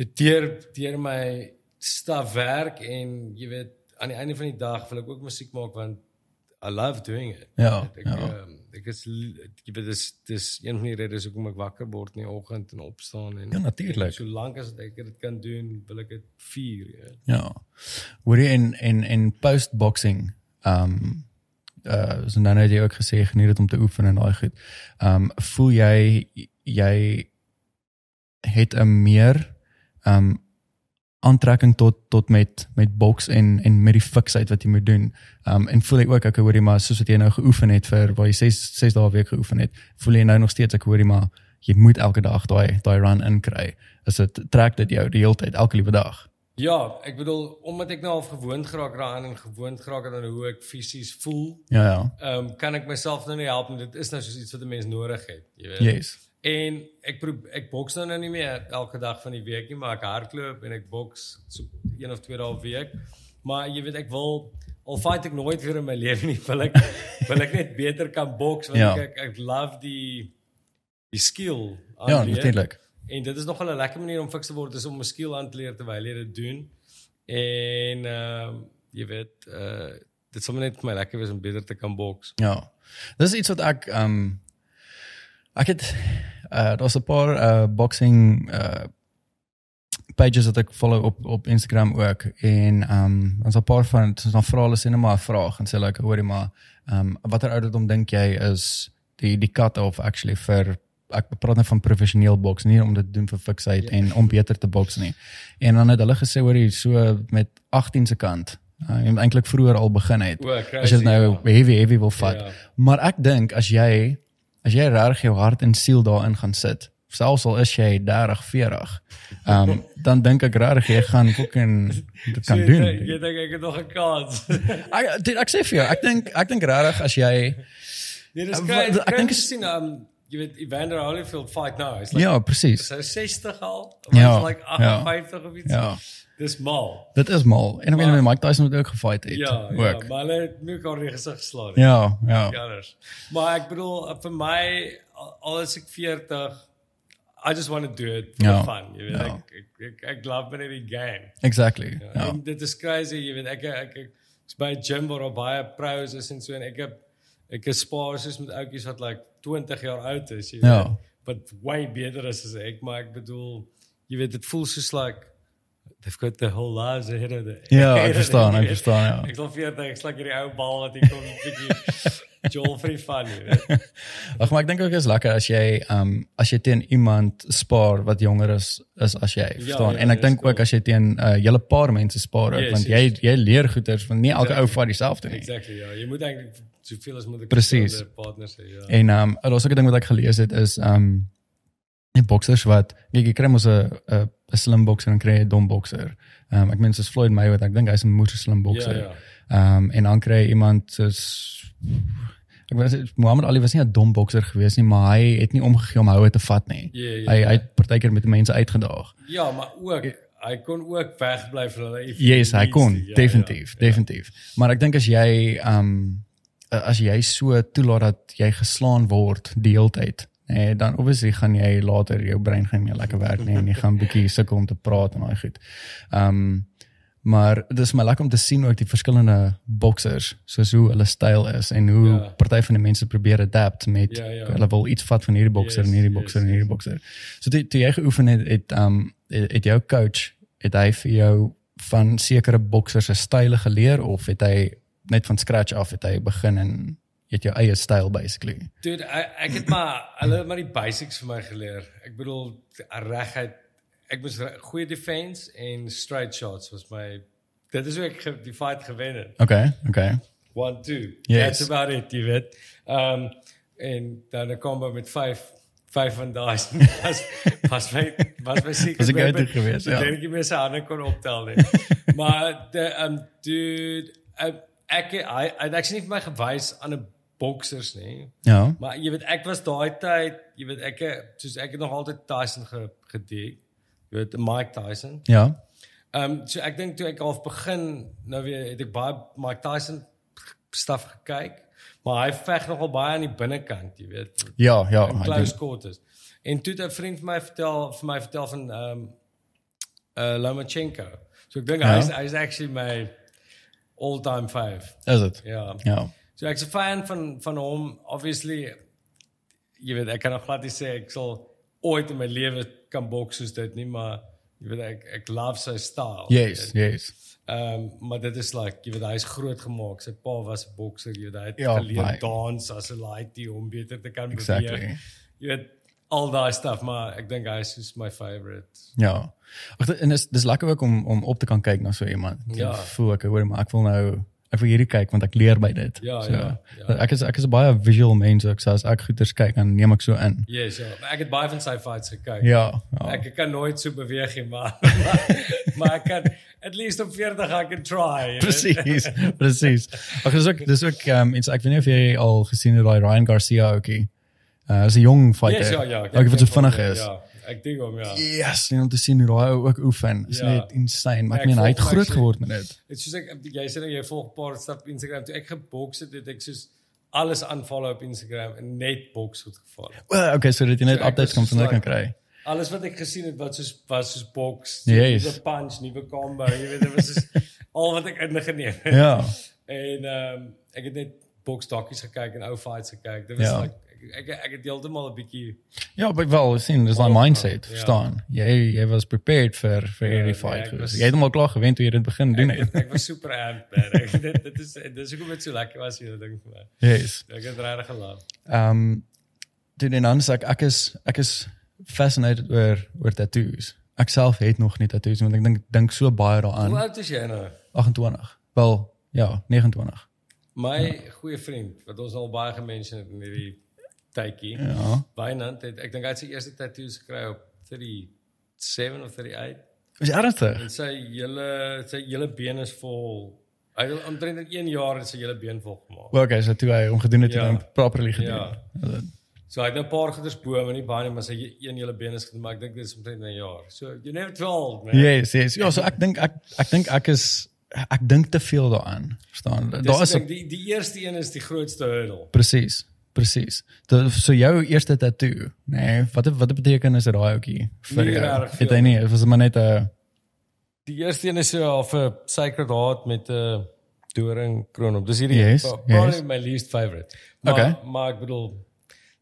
deur deur my staf werk en jy weet aan die einde van die dag wil ek ook musiek maak want I love doing it. Ja, ek, ja. ehm, ek is jy weet dis dis een van die redes hoekom ek wakker word in die oggend en opstaan en Ja, natuurlijk. en Solank as ek dit kan doen, wil ek dit vier, ja. Ja. Hoor jy in in in post-boxing, ehm um, uh so nou het jy ook gesê geniet dit om te oefen en daai goed. Ehm um, voel jy jy het 'n meer ehm um, aantrekking tot tot met met boks en en met die fiksheid wat jy moet doen. Ehm um, en voel jy ook ek hoorie maar soos wat jy nou geoefen het vir waar jy 6 6 dae week geoefen het, voel jy nou nog steeds ek hoorie maar jy moet elke dag daai daai run inkry. Is dit trek dit jou die hele tyd elke liewe dag? Ja, ek bedoel omdat ek nou al gewoond geraak daaraan en gewoond geraak aan hoe ek fisies voel, Ja ja. ehm um, kan ek myself nou nie help en dit is nou soos iets wat 'n mens nodig het, jy weet. Yes. En ek probeer ek boks nou nou nie meer elke dag van die week nie, maar ek hardloop en ek boks so een of twee dae 'n week. Maar jy weet ek wil al fight ek nooit weer in my lewe nie, wil ek wil ek net beter kan boks want Ja. ek, ek ek love die die skill Ja, aanleer. natuurlik. En dit is nogal 'n lekker manier om fiks te word is om 'n skill aan te leer terwyl jy dit doen. En ehm jy weet uh dit my net vir my lekker wees om beter te kan boks. Ja. Dis iets wat ek ehm um, ek het uh daar's 'n paar uh boxing uh pages wat ek follow op op Instagram ook en ehm um, ons 'n paar van dan vra hulle sê net maar 'n vraag en sê like hoorie maar ehm um, watter ouderdom dink jy is die die cut off actually vir ek praat net van professioneel boks nie om dit doen vir fiksheid Ja. en om beter te boks nie. En dan het hulle gesê hoorie so met 18 se kant uh, en eintlik vroeër al begin het. O, crazy. As jy nou ja. heavy heavy wil vat. Ja. Maar ek dink as jy as jy regtig jou hart en siel daarin gaan sit, selfs al is jy 30, 40, ehm um, dan dink ek regtig jy gaan fucking dit kan So, doen. Jy jy dink ek het nog 'n kans. Ek dit- ek sê vir jou, ek dink ek dink regtig as jy Nee, dis wat- ek dink is- sien um jy weet Evander Holyfield fight now. It's like ja, presies. so 60 al. Ja, Ja, like ja. 58 of iets. Ja. Dis mal. Dit is mal. En ek weet Mike Tyson het ook gefight het. Ja, ja, ook. maar hulle het mekaar in die gesig geslaan nie. Ja, ja. Ja, anders. Maar ek bedoel vir my al- is ek 40 I just want to do it for Ja, fun. Jy weet ja. ek, ek ek ek love binne die game. Exactly. Ja. Ja. En dit is crazy, jy weet ek ek ek is by 'n gym waar baie pros is en so en ek heb ek is spaar soos met ouetjies wat like 20 jaar oud is, jy weet. Ja. Wat way beter is as ek, maar ek bedoel jy weet dit voel soos like they've got the whole lives ahead of them. Ja, ek verstaan, ek verstaan, ja. Ek sal 40, ek slag hierdie ou bal wat hier kom 'n bietjie Joel vir die fun, jy weet. Ag maar ek dink ook is lekker as jy um, as jy teen iemand spaar wat jonger is is as jy, verstaan? ja, en ek dink cool. ook as jy teen 'n uh, hele paar mense spaar ook Yes, want yes. jy jy leer goeters want nie elke Exactly. ou vat dieselfde nie. Exactly, ja. Jy moet eintlik soveel as moontlik partners hê, ja. En um, 'n ding wat ek gelees het is um, die boksers wat jy kry mos 'n 'n 'n slim bokser en kry 'n dom bokser. Ehm um, ek meen soos Floyd Mayweather, ek dink hy's 'n moeë slim bokser. Ja, ja. Ehm um, en dan kry iemand soos ek weet Muhammad Ali was nie 'n dom bokser gewees nie, maar hy het nie omgegee om houe te vat nie. Ja, ja, Hy ja. hy het partykeer met mense uitgedaag. Ja, maar ook hy kon ook wegbly van hulle Yes, hy kon. Ja, definitief, ja, definitief. Maar ek dink as jy ehm um, as jy so toelaat dat jy geslaan word die hele tyd, nee, dan obviously gaan jy later jou brein gaan nie meer lekker werk nie en jy gaan bietjie sukkel om te praat en daai goed. Ehm um, maar dis my lekker om te sien ook die verskillende boksers soos hoe hulle styl is en hoe Ja. party van die mense probeer adapt met Ja, ja. hulle wil iets vat van hierdie bokser Yes, en hierdie yes, bokser en hierdie yes. bokser. So toe, toe jy geoefen het het ehm um, het, het jou coach het hy vir jou van sekere boksers se style geleer of het hy net van scratch af het hy begin en jou eie styl basically. Dude, ek, ek het maar hulle het maar die basics vir my geleer. Ek bedoel regheid ek moes re- goeie defense en straight shots was my dit is hoe ek ge- die fight gewen het. Okay, okay. 1 2. Yes. That's about it, jy weet. Um, en dan 'n combo met 5 vyf van daai was was my was my seker Was ek uit geweest, ja. Ek dink jy mens se hande kon optel nie. maar de um, dude um, ek hy hy het actually nie vir my gewys aan 'n boksers nie. Ja. Maar jy weet ek was daai tyd, jy weet ek soos ek het nog altyd Tyson ge, gedek. Jy weet Mike Tyson. Ja. Ehm um, so ek dink toe ek half begin nou weer het ek baie Mike Tyson staf gekyk, maar hy veg nogal baie aan die binnekant, jy weet. Ja, ja. in I close do. quarters. En toe het 'n vriend vir my vertel vir my vertel van ehm um, uh Lomachenko. So ek dink Ja. hy's hy's actually my all-time fave. Is dit? Ja. Ja. So ek's 'n fan van van hom obviously jy weet ek kan nog glad nie sê ek sal ooit in my lewe kan boks soos dit nie, maar jy weet ek ek love sy style. Yes, yes. Ehm um, maar dit is like jy weet hy's groot gemaak. Sy pa was 'n bokser, jy weet hy het Ja, geleer baie. dans as 'n laaitie om beter te kan Exactly. beweeg. Jy weet al daai stuff, maar ek dink hy is soos my favorite. Ja. Ag en dis dis lekker ook om om op te kan kyk na so iemand. Ja. Voel ek hoor maar ek wil nou ek wil hierdie kyk want ek leer by dit. Ja, ja, ja. Ek is ek is 'n baie visual mens ook so as ek goeters kyk dan neem ek so in. Yes, ja. Ek het baie van fights gekyk. Ja. ja. Ek kan nooit so beweeg nie, maar maar, maar ek kan at least op 40 I can try. weet. Presies, presies. Ag dis ook dis ook um, ek weet nie of jy al gesien het daai Ryan Garcia ookie. Uh is 'n jong fighter. Yes, ja, ja. Ook wat so vinnig is. Ja, ek dink hom ja. Yes, en om te sien hoe daai ou ook oefen. Is Ja. net insane. Maar ek Ek meen hy het groot actually- geword met dit. Dit soos ek jy sê nou jy volg 'n paar stap Instagram toe ek geboks het, het ek soos alles aanval op Instagram en net boks goed geval. Well, okay, so dat jy net So updates kan van dit kan kry. Alles wat ek gesien het wat soos was soos boks, Yes. nuwe punch, nuwe combo, jy weet dit was soos al wat ek ingeneem het. Ja. En ehm um, ek het net boks dokkies gekyk en ou fights gekyk. Dit was Ja. like ek ek, ek het heeltemal 'n bietjie Ja, maar wel, sien, dis daai mindset, ja. verstaan. Jy jy was prepared vir vir Ja, hierdie nee, fight. ek gewees. was- Jy het hom al klaar gewen toe jy dit begin doen ek, het. ek was super amped. man. Ek, dit dit is dis hoekom dit so lekker was hierdie ding vir my. Yes. Ek het regtig gelag. Ehm um, doen en dan sê ek ek is ek is fascinated oor oor tattoos. Ek self het nog nie tattoos want ek dink dink so baie Hoe daaraan. oud is jy nou? 28. Wel, ja, 29. My goeie vriend wat ons al baie gemention het in hierdie tydjie. Ja. Wynand het ek dink hy het sy eerste tattoos gekry op 37 of 38 Is ernstig? en sy hele sy hele been is vol. Hy het omtrent in 1 jaar sy hele been vol gemaak. Wel, okay, so toe hy hom gedoen het, Ja. hom properly gedoen. Ja. So hy het nou 'n paar goeders bo, maar nie baie nie, maar sy een hele been is gedoen, maar ek dink dit is omtrent 'n jaar. So you never told, man. Yes, yes. Ja, so ek dink ek ek dink ek is ek dink te veel daaraan. Verstaan? Daar is ek die die eerste een is die grootste hurdle. presies. Presies. So jou eerste tattoo, nee, wat wat beteken is dit daai ouetjie vir jou? Het hy nie, was maar net 'n Die eerste een is so half 'n sacred heart met 'n doring kroon op. Dis hierdie Yes, pro- probably yes. my least favorite. Maar Okay. maar ek bedoel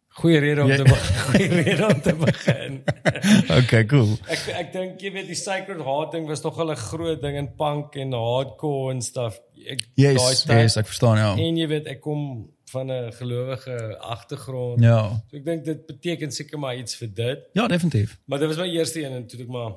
goeie rede om Jy- te begin. Goeie rede om te begin. Okay, cool. Ek ek dink jy weet die sacred heart ding was nog 'n groot ding in punk en hardcore en stuff. Ek Yes, tyd- yes, ek verstaan ja. En jy weet ek kom van 'n gelowige agtergrond. Ja. So ek dink dit beteken seker maar iets vir dit. Ja, definitief. Maar dit was my eerste een en toe ek maar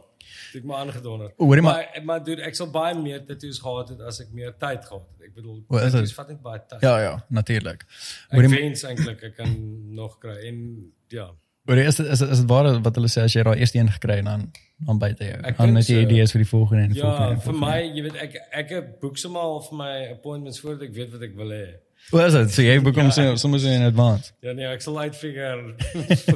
toe ek maar aangedonder. Hoorie maar- maar maar dude, ek sal baie meer tattoos gehad het as ek meer tyd gehad het. Ek bedoel, dit? vat net baie tyd. Ja, ja, natuurlik. Hoorie maar- wens eintlik ek kan nog kry en ja. Hoorie, is dit is dit is dit waar wat hulle sê as jy daai eerste een gekry het dan dan jou. Ek Dan het jy idees vir die volgende en die volgende. Ja, en vir volgende. my, jy weet ek ek boek sommer vir my appointments voordat ek weet wat ek wil hê. Hoe is dit? So jy boek hom Ja. so soms in advance. Ja nee, ek sal uitfigure.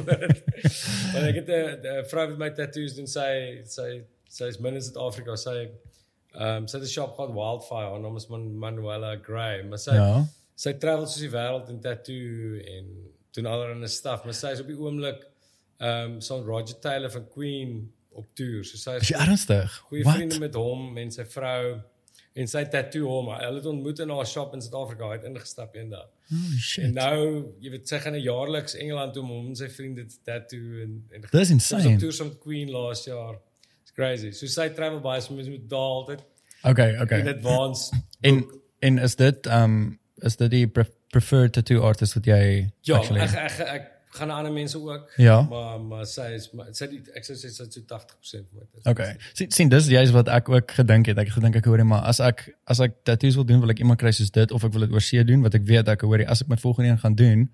maar ek het 'n vrou met my tattoos doen sy sy sy is min in Suid-Afrika. Sy ehm um, sy het 'n shop called Wildfire. Haar naam is Man Manuela Gray. Maar sy Ja. sy travel soos die wêreld in tattoo en doen allerlei stuff, maar sy is op die oomblik ehm um, so Roger Taylor van Queen op tour. So sy Is is ernstig? goeie Wat? vriende met hom en sy vrou en sy tattoo hom. Hulle het ontmoet in haar shop in Suid-Afrika. Hy het ingestap eendag. En shit. nou, jy weet, sy gaan 'n jaarliks Engeland toe om hom en sy vriende te tattoo en en Dis Sy insane. tour saam met Queen laas jaar. It's crazy. So sy travel baie so mens moet daal altyd Okay, in okay. advance. En en is dit um is dit die pre preferred tattoo artist wat jy Ja, actually ek ek ek gaan ander mense ook. Ja. Maar maar sy is maar sy die ek sou sê sy is so 80% vir my. Okay. Sien sien dis juist wat ek ook gedink het. Ek gedink ek hoorie maar as ek as ek tattoos wil doen, wil ek iemand kry soos dit of ek wil dit oor see doen wat ek weet ek hoorie as ek my volgende een gaan doen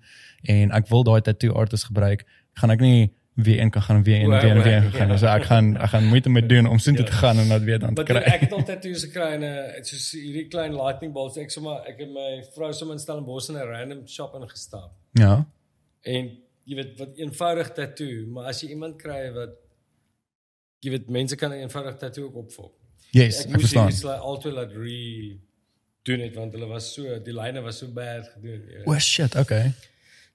en ek wil daai tattoo artist gebruik, gaan ek nie weer een kan gaan weer een en weer een en weer een gaan. Ja. So ek gaan ek gaan moeite met doen om soontoe Ja. te gaan en dat weer dan te kry. ek het al tattoos gekry en uh, soos hierdie klein lightning balls. Ek sommer ek het my vrou sommer in Stellenbosch in 'n random shop ingestap. Ja. En jy weet wat eenvoudig tattoo, maar as jy iemand kry wat jy weet mense kan eenvoudig tattoo ook opvolg. Yes, ek ek moes verstaan. hierdie sla- altyd laat re doen het want hulle was so die lyne was so bad gedoen. O shit, okay.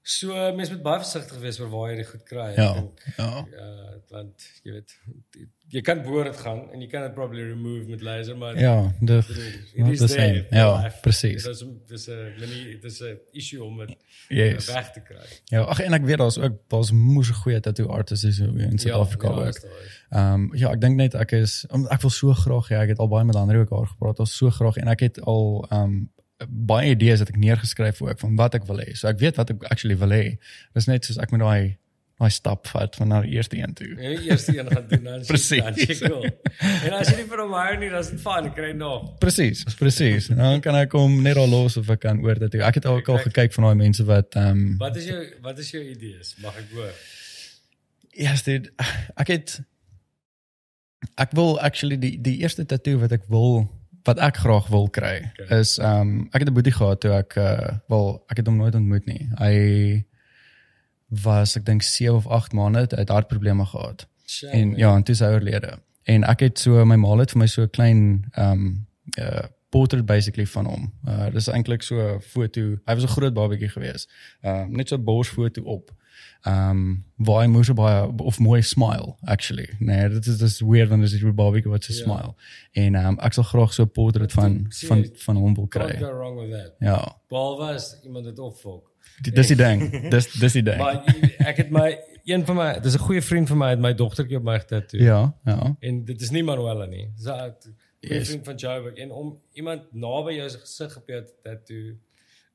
So mens moet baie versigtig wees oor waar jy dit goed kry. ek Ja. dink. Ja. Ja, want jy weet jy kan boor dit gaan en jy kan dit probably remove met laser maar Ja, dit It not is the there same. Ja, life. presies. Dit is dis 'n mini dis 'n issue om dit Yes. weg te kry. Ja, ag en ek weet daar's ook daar's moeë goeie tattoo artists hier in Suid-Afrika ja, ook. is daar is. Ehm um, ja, ek dink net ek is ek wil so graag ja, ek het al baie met ander ook daar gepraat. Ons so graag en ek het al ehm um, baie idees wat ek neergeskryf ook van wat ek wil hê. So ek weet wat ek actually wil hê. Dis net soos ek moet daai daai stap vat van na die eerste een toe. Ja, die eerste een gaan doen dan is Precies. dan is jy cool. En as jy nie vir hom hou nie, dan is dit fyn, kry nog. Presies, presies. Dan kan ek hom net al los of ek kan oor dit. Ek het ook al gekyk van daai mense wat ehm um, Wat is jou wat is jou idees? Mag ek hoor? Yes, dude. Ek het ek wil actually die die eerste tattoo wat ek wil wat ek graag wil kry Okay. is ehm um, ek het 'n boetie gehad toe ek uh, wel ek het hom nooit ontmoet nie. Hy was ek dink 7 of 8 maande uit- hartprobleme gehad. Shame, En man. ja, en toe is hy oorlede. En ek het so my ma het vir my so 'n klein ehm um, uh portrait basically van hom. Uh dis eintlik so 'n foto. Hy was 'n groot babatjie gewees. Ehm um, net so 'n borsfoto op. Ehm um, waar hy moes baie of mooi smile actually. Nee, dit is dis weird want dit is 'n babatjie wat so Ja. smile. En ehm um, ek sal graag so 'n portrait van Sien van van hom wil kry. go wrong with that. Ja. Behalwe as iemand dit opvolg. Die- Dis die ding. Dis dis die ding. Maar ek het my een van my dis 'n goeie vriend van my het my dogtertjie op my getattoo. Ja, ja. En dit is nie Manuela nie. Dis 'n Yes. vriend van Joburg en om iemand naby jou se gesig op jou te tattoo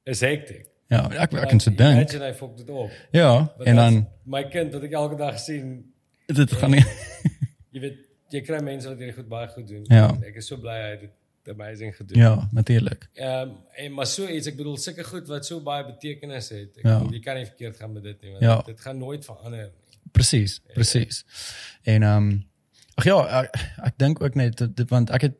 is hektiek. Ja, ek ek kan so dink. Imagine hy fok dit op. Ja, Want en dan my kind wat ek elke dag sien, dit gaan nie jy weet, jy kry mense wat hierdie goed baie goed doen. Ja. Ek is so bly hy het dit amazing gedoen. Ja, natuurlik. Ehm en maar so iets, ek bedoel sulke goed wat so baie betekenis het. Ek Ja. bedoel, jy kan nie verkeerd gaan met dit nie, want Ja. dit, dit gaan nooit verander nie. Presies, presies. En ehm um, ag ja, ek, ek dink ook net dit- want ek het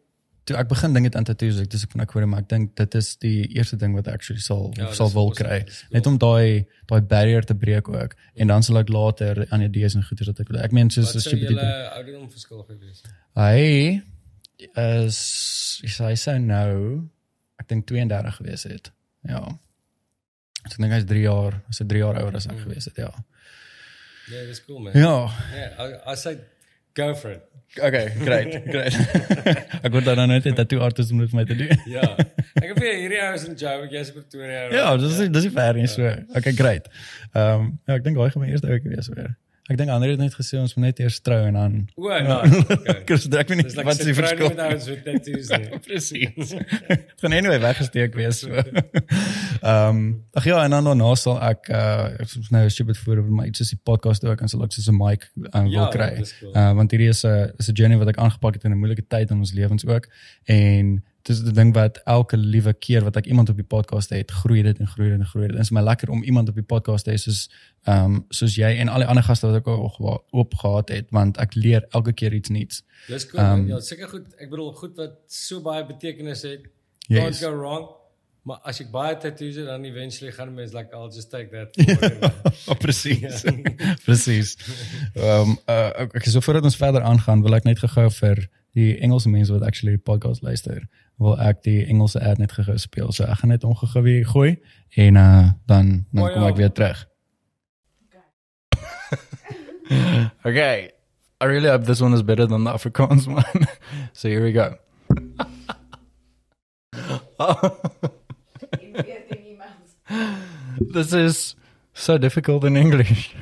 toe ek begin dink dit aan tattoos, ek dis ek van ek hoor maar ek dink dit is die eerste ding wat ek actually sal Ja, sal wil kry. cool. Net om daai daai barrier te breek ook. En dan sal ek later aan idees en goeders wat ek wil. Ek meen soos as jy julle ouderdom verskil gewees? hy is hy sou nou ek dink 32 gewees het. Ja. So ek dink hy's 3 jaar, hy's 3 jaar ouer as ek gewees het, ja. Ja, dis cool man. Ja, Ja, as I go for it. Okay, great, great. ek word dan net 'n tattoo artist om dit vir my te doen. Ja. Ek het vir hierdie huis in Joburg, jy's in Pretoria. right? ja, dis is dis is ver nie so. Okay, great. Ehm um, ja, ek dink hy gaan my eerste ou wees weer. Ek dink ander het net gesê ons moet net eers trou en dan O, nice. Okay. Ek weet nie like wat is die verskil. met ouens met tattoos nie. Presies. Dit gaan anyway weggesteek wees so. Ehm um, ag ja, en dan daarna sal ek uh ek soms nou stupid voorbeeld maar iets soos die podcast ook en sal ek soos 'n mic um, wil Ja, kry. cool. Uh want hierdie is 'n is 'n journey wat ek aangepak het in 'n moeilike tyd in ons lewens ook en dis 'n ding wat elke liewe keer wat ek iemand op die podcast het, groei dit en groei dit en groei dit. Dit is my lekker om iemand op die podcast te hê soos ehm um, soos jy en al die ander gaste wat ek ook oop gehad het want ek leer elke keer iets nuuts. Dis cool. Um, ja, seker goed. Ek bedoel goed wat so baie betekenis het. Yes. Can't go wrong. Maar as ek baie tattoos het, dan eventually gaan mense like I'll just take that. Oh, presies. presies. Ehm um, uh, ek so voordat ons verder aangaan, wil ek net gou vir die Engelse mense wat actually die podcast luister, wil ek die Engelse ad net gou speel. So ek gaan net ongegou weer gooi en uh dan dan Oh, kom ek weer terug. okay. I really hope this one is better than the Afrikaans one. so here we go. In 14 emails. This is so difficult in English.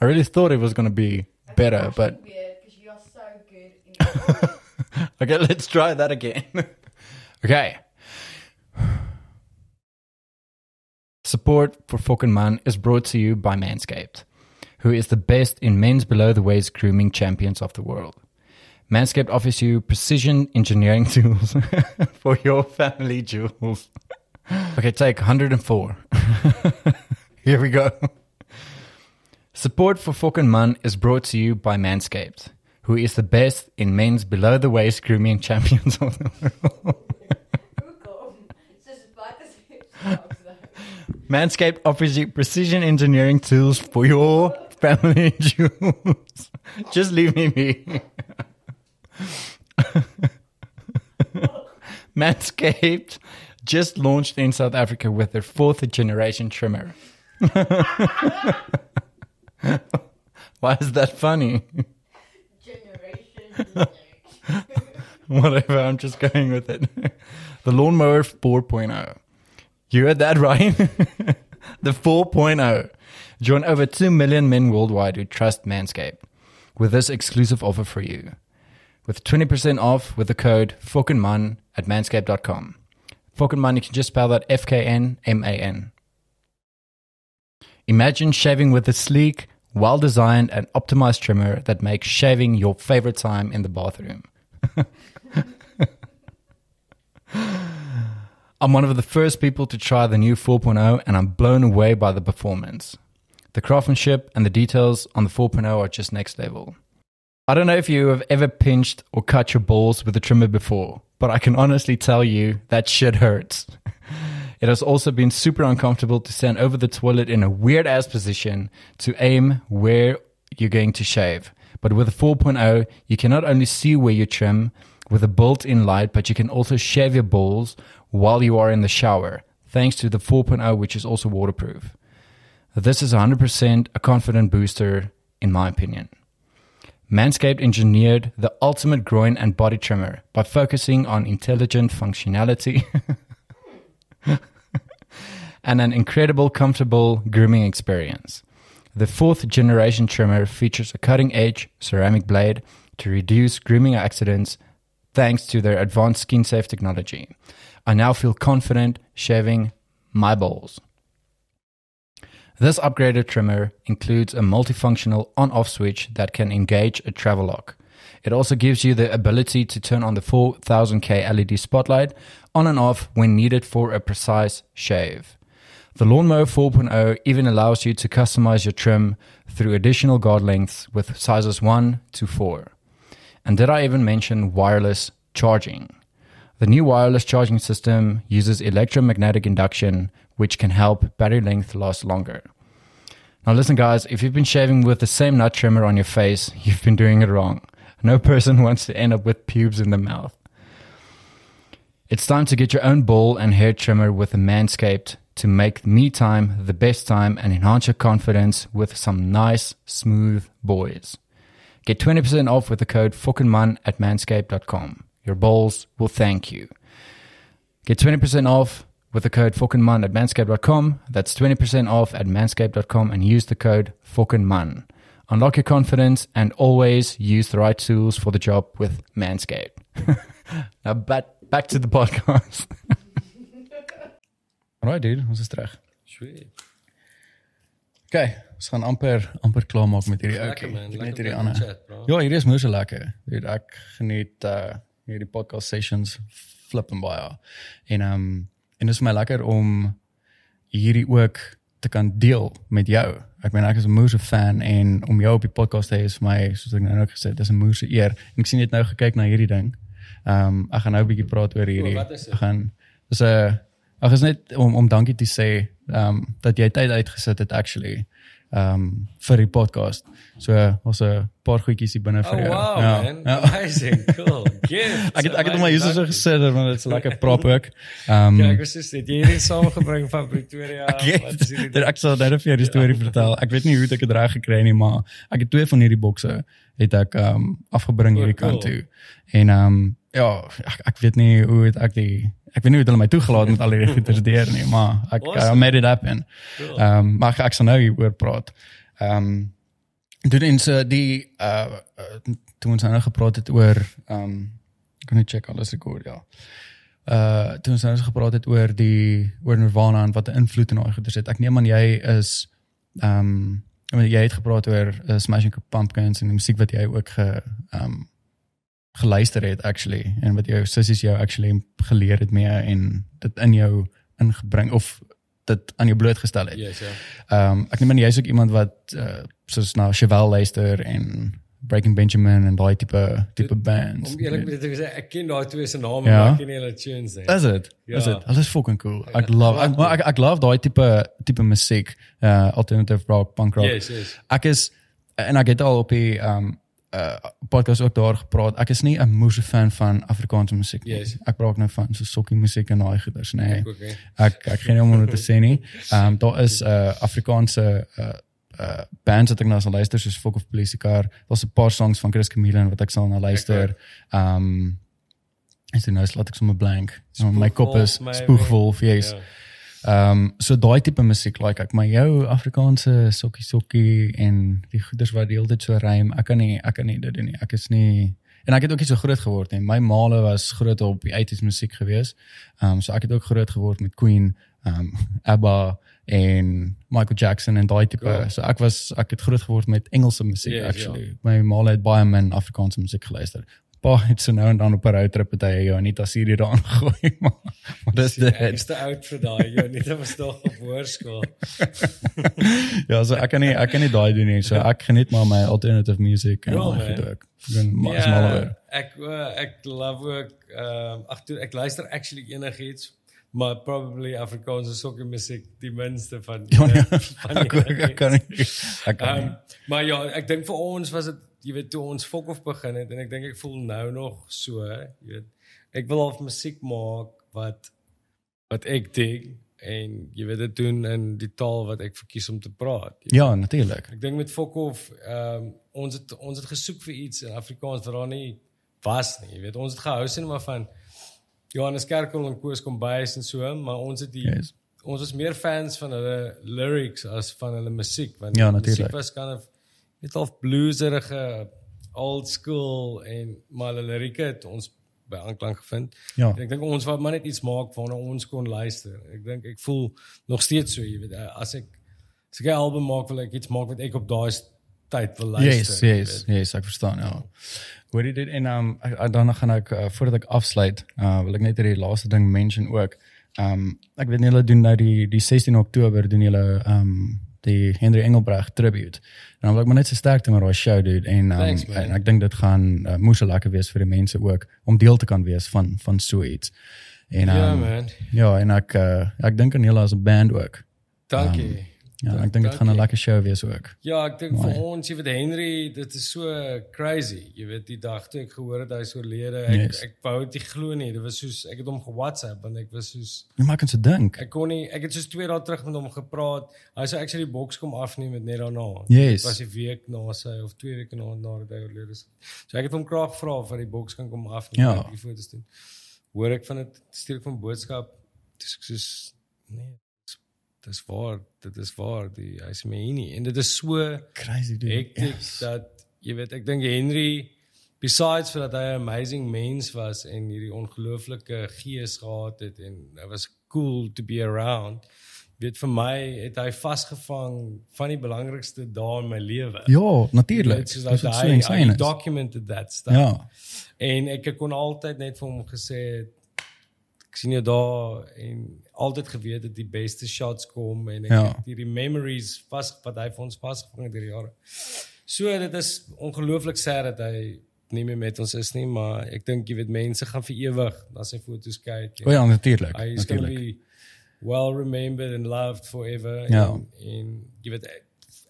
I really thought it was going to be better, but weird because you are so good in Okay, let's try that again. Okay. Support for Fucking Man is brought to you by Manscaped, who is the best in men's below the waist grooming champions of the world. Manscaped offers you precision engineering tools for your family jewels. Okay, take 104. Here we go. Support for Fucking Man is brought to you by Manscaped, who is the best in men's below the waist grooming champions of the world. Manscaped offers you precision engineering tools for your family jewels. Just leave me be. Manscaped just launched in South Africa with their fourth generation trimmer. Why is that funny? Generation. Whatever, I'm just going with it. The Lawnmower 4.0. You heard that right? the 4.0. Join over 2 million men worldwide who trust Manscaped with this exclusive offer for you. With 20% off with the code FOKENMAN at manscaped.com. FOKENMAN, you can just spell that F K N M A N. Imagine shaving with a sleek, well designed, and optimized trimmer that makes shaving your favorite time in the bathroom. I'm one of the first people to try the new 4.0 and I'm blown away by the performance. The craftsmanship and the details on the 4.0 are just next level. I don't know if you have ever pinched or cut your balls with a trimmer before, but I can honestly tell you that shit hurts. It has also been super uncomfortable to stand over the toilet in a weird ass position to aim where you're going to shave. But with a 4.0, you can not only see where you trim with a built in light, but you can also shave your balls while you are in the shower, thanks to the 4.0, which is also waterproof. This is 100% a confident booster, in my opinion. Manscaped engineered the ultimate groin and body trimmer by focusing on intelligent functionality and an incredible, comfortable grooming experience. The fourth generation trimmer features a cutting edge ceramic blade to reduce grooming accidents thanks to their advanced skin safe technology. I now feel confident shaving my balls. This upgraded trimmer includes a multifunctional on off switch that can engage a travel lock. It also gives you the ability to turn on the 4000K LED spotlight on and off when needed for a precise shave. The Lawnmower 4.0 even allows you to customize your trim through additional guard lengths with sizes 1 to 4. And did I even mention wireless charging? The new wireless charging system uses electromagnetic induction, which can help battery length last longer. Now, listen, guys, if you've been shaving with the same nut trimmer on your face, you've been doing it wrong. No person wants to end up with pubes in the mouth. It's time to get your own ball and hair trimmer with a Manscaped to make me time the best time and enhance your confidence with some nice, smooth boys. Get 20% off with the code FOKENMAN at manscaped.com. Your balls will thank you. Get 20% off with the code FOKENMAN at manscaped.com. That's 20% off at manscaped.com and use the code FOKENMAN. Unlock your confidence and always use the right tools for the job with Manscaped. now back, back to the podcast. Alright dude, ons is terug. Sweet. Okay, ons gaan amper amper klaar maak met hierdie ouetjie. Ek lekker Net hierdie ander. chat. Ja, hierdie is moeë so lekker. Dude, ek geniet uh hierdie podcast sessions flipping baie. En ehm um, en dit is my lekker om hierdie ook te kan deel met jou. Ek meen ek is 'n moeë fan en om jou op die podcast te hê is vir my soos ek nou ook gesê het, dis 'n moeë eer. En ek sien net nou gekyk na hierdie ding. Ehm um, ek gaan nou 'n bietjie praat oor hierdie. dit? Ek gaan dis 'n Ag is net om om dankie te sê ehm um, dat jy tyd uitgesit het actually ehm um, vir die podcast. So ons 'n paar goedjies hier binne Oh vir jou. wow ja. man. Ja. Amazing. Cool. Gift. Ek het ek het maar hier so gesit want dit is lekker prop ook. Ehm Ja, ek was dus dit hierdie saamgebring van Pretoria. Ek Wat is weet, ek sal nou net vir jou die storie vertel. Ek weet nie hoe ek dit reg gekry nie, maar ek het twee van hierdie bokse het ek ehm um, afgebring Oh, hierdie cool. kant toe. En ehm um, ja, ek, ek weet nie hoe het ek die ek weet nie hoe hulle my toegelaat met al hierdie goeders deur nie, maar ek Awesome. I made it happen. Cool. Ehm um, maar ek, ek sal nou hieroor praat. Ehm um, doen in so die uh, toe ons nou gepraat het oor ehm um, ek kan net check alles rekord ja. Uh toe ons nou gepraat het oor die oor Nirvana en wat 'n invloed in daai goeders het. Ek neem aan jy is ehm um, jy het gepraat oor uh, Smashing Pumpkins en die musiek wat jy ook ge ehm um, geluister het actually en wat jou sissies jou actually geleer het mee en dit in jou ingebring of dit aan jou blootgestel het. Yes, ja. Ehm um, ek neem aan jy's ook iemand wat uh, soos na Chevelle luister en Breaking Benjamin en daai tipe tipe bands. Om eerlik met te sê, ek ken daai twee se name, Ja. maar ek ken nie hulle tunes nie. Is dit? Ja. Is dit? Hulle is fucking cool. Ek Ja, love ek, maar ek ek love daai tipe tipe musiek, uh alternative rock, punk rock. Yes, yes. Ek is en ek het al op die ehm um, uh podcast ook daar gepraat. Ek is nie 'n moeë fan van Afrikaanse musiek nie. Yes. Ek praat nou van so sokkie musiek en daai goeders, nee. Ek hè. Ek ek geen om dit te sê nie. Ehm um, daar is 'n uh, Afrikaanse uh uh bands wat ek na sal luister soos Fok of Police Car. Daar's 'n paar songs van Chris Chameleon wat ek sal na luister. Ehm um, is dit nou laat ek sommer blank. Oh, my kop is spoegwolf, yes. Ja. Ehm um, so daai tipe musiek like ek, maar jou Afrikaanse sokkie sokkie en die goeders wat hele tyd so rym, ek kan nie ek kan nie dit doen nie. Ek is nie en ek het ook nie so groot geword nie. My maale was groot op die 80s musiek gewees. Ehm um, so ek het ook groot geword met Queen, ehm um, ABBA en Michael Jackson en daai tipe. Cool. So ek was ek het groot geword met Engelse musiek Yes, actually. Ja. My maale het baie min Afrikaanse musiek geluister. Pa het so nou en dan op 'n roadtrip het hy Anita Siri daaraan gegooi, maar, maar dis dit. is te oud vir daai. Dat was nog op hoërskool. ja, so ek kan nie ek kan nie daai doen nie. So ek geniet maar my alternative music en Ja, goed ook. Doen maar smaller oor. ek ek love ook ehm ag toe ek luister actually enigiets maar probably Afrikaanse sokkie musiek die minste van Ja, nee, van ek, ek, ek kan nie. Ek kan Ehm nie. maar ja, ek dink vir ons was dit jy weet toe ons fok of begin het en ek dink ek voel nou nog so, jy weet. Ek wil half musiek maak wat wat ek dig en jy weet dit doen in die taal wat ek verkies om te praat. Ja, natuurlik. Ek dink met Fokhof, ehm um, ons het ons het gesoek vir iets in Afrikaans wat daar nie was nie. Jy weet, ons het gehou sien maar van Johannes Kerkel en Koos Kombuis en so, maar ons het die Yes. ons was meer fans van hulle lyrics as van hulle musiek want Ja, die musiek was kind of net half blueserige old school en maar hulle lirieke het ons by aanklank gevind. Ja. En ek dink ons wou maar net iets maak waarna ons kon luister. Ek dink ek voel nog steeds so, jy weet, eh, as ek as ek 'n album maak wil ek iets maak wat ek op daai tyd wil luister. Yes, yes, weet. yes, ek verstaan. Ja. Hoor jy dit en um ek- dan gaan ek uh, voordat ek afsluit, uh wil ek net hierdie laaste ding mention ook. Um ek weet nie hulle doen nou die die 16 Oktober doen hulle um die Henry Engelbrecht tribute. En dan wil ek maar net so sterkte met daai show dude en um Thanks, man. en ek dink dit gaan uh, moes lekker wees vir die mense ook om deel te kan wees van van so iets. En um, Ja, man. Ja, en ek uh, ek dink aan julle as 'n band ook. Dankie. Ja, en ek dink dit gaan 'n lekker show wees ook. Ja, ek dink vir ons, jy weet Henry, dit is so crazy. Jy weet die dag toe ek gehoor het hy is oorlede, ek Yes. ek wou dit nie glo nie. Dit was soos ek het hom ge-WhatsApp want ek was soos Jy maak ons se dink. Ek kon nie ek het soos 2 dae terug met hom gepraat. Hy sou actually die boks kom afneem met net daarna. Yes. Dit was 'n week na sy of 2 weke na nadat hy oorlede is. So ek het hom graag gevra of hy die boks kan kom afneem Ja. en die foto's doen. Hoor ek van dit stuur ek van boodskap. Dis ek soos nee, dis waar, dit is waar. Die hy sê my hier nie en dit is so Crazy dude. hektiek Yes. dat jy weet ek dink Henry besides vir dat hy 'n amazing mens was en hierdie ongelooflike gees gehad het en hy was cool to be around weet vir my het hy vasgevang van die belangrikste dae in my lewe Ja, natuurlik. Dit is dat so hy, is. documented that stuff Ja. en ek kon altyd net vir hom gesê het, sien jou daar en altyd geweet dat die beste shots kom en ek Ja. het hierdie memories vas wat hy vir ons vasgevang het deur die jare. So dit is ongelooflik sad dat hy nie meer met ons is nie, maar ek dink jy weet mense gaan vir ewig na sy foto's kyk. O ja, natuurlik. Hy is going to be well remembered and loved forever. Ja. En, en jy weet ek,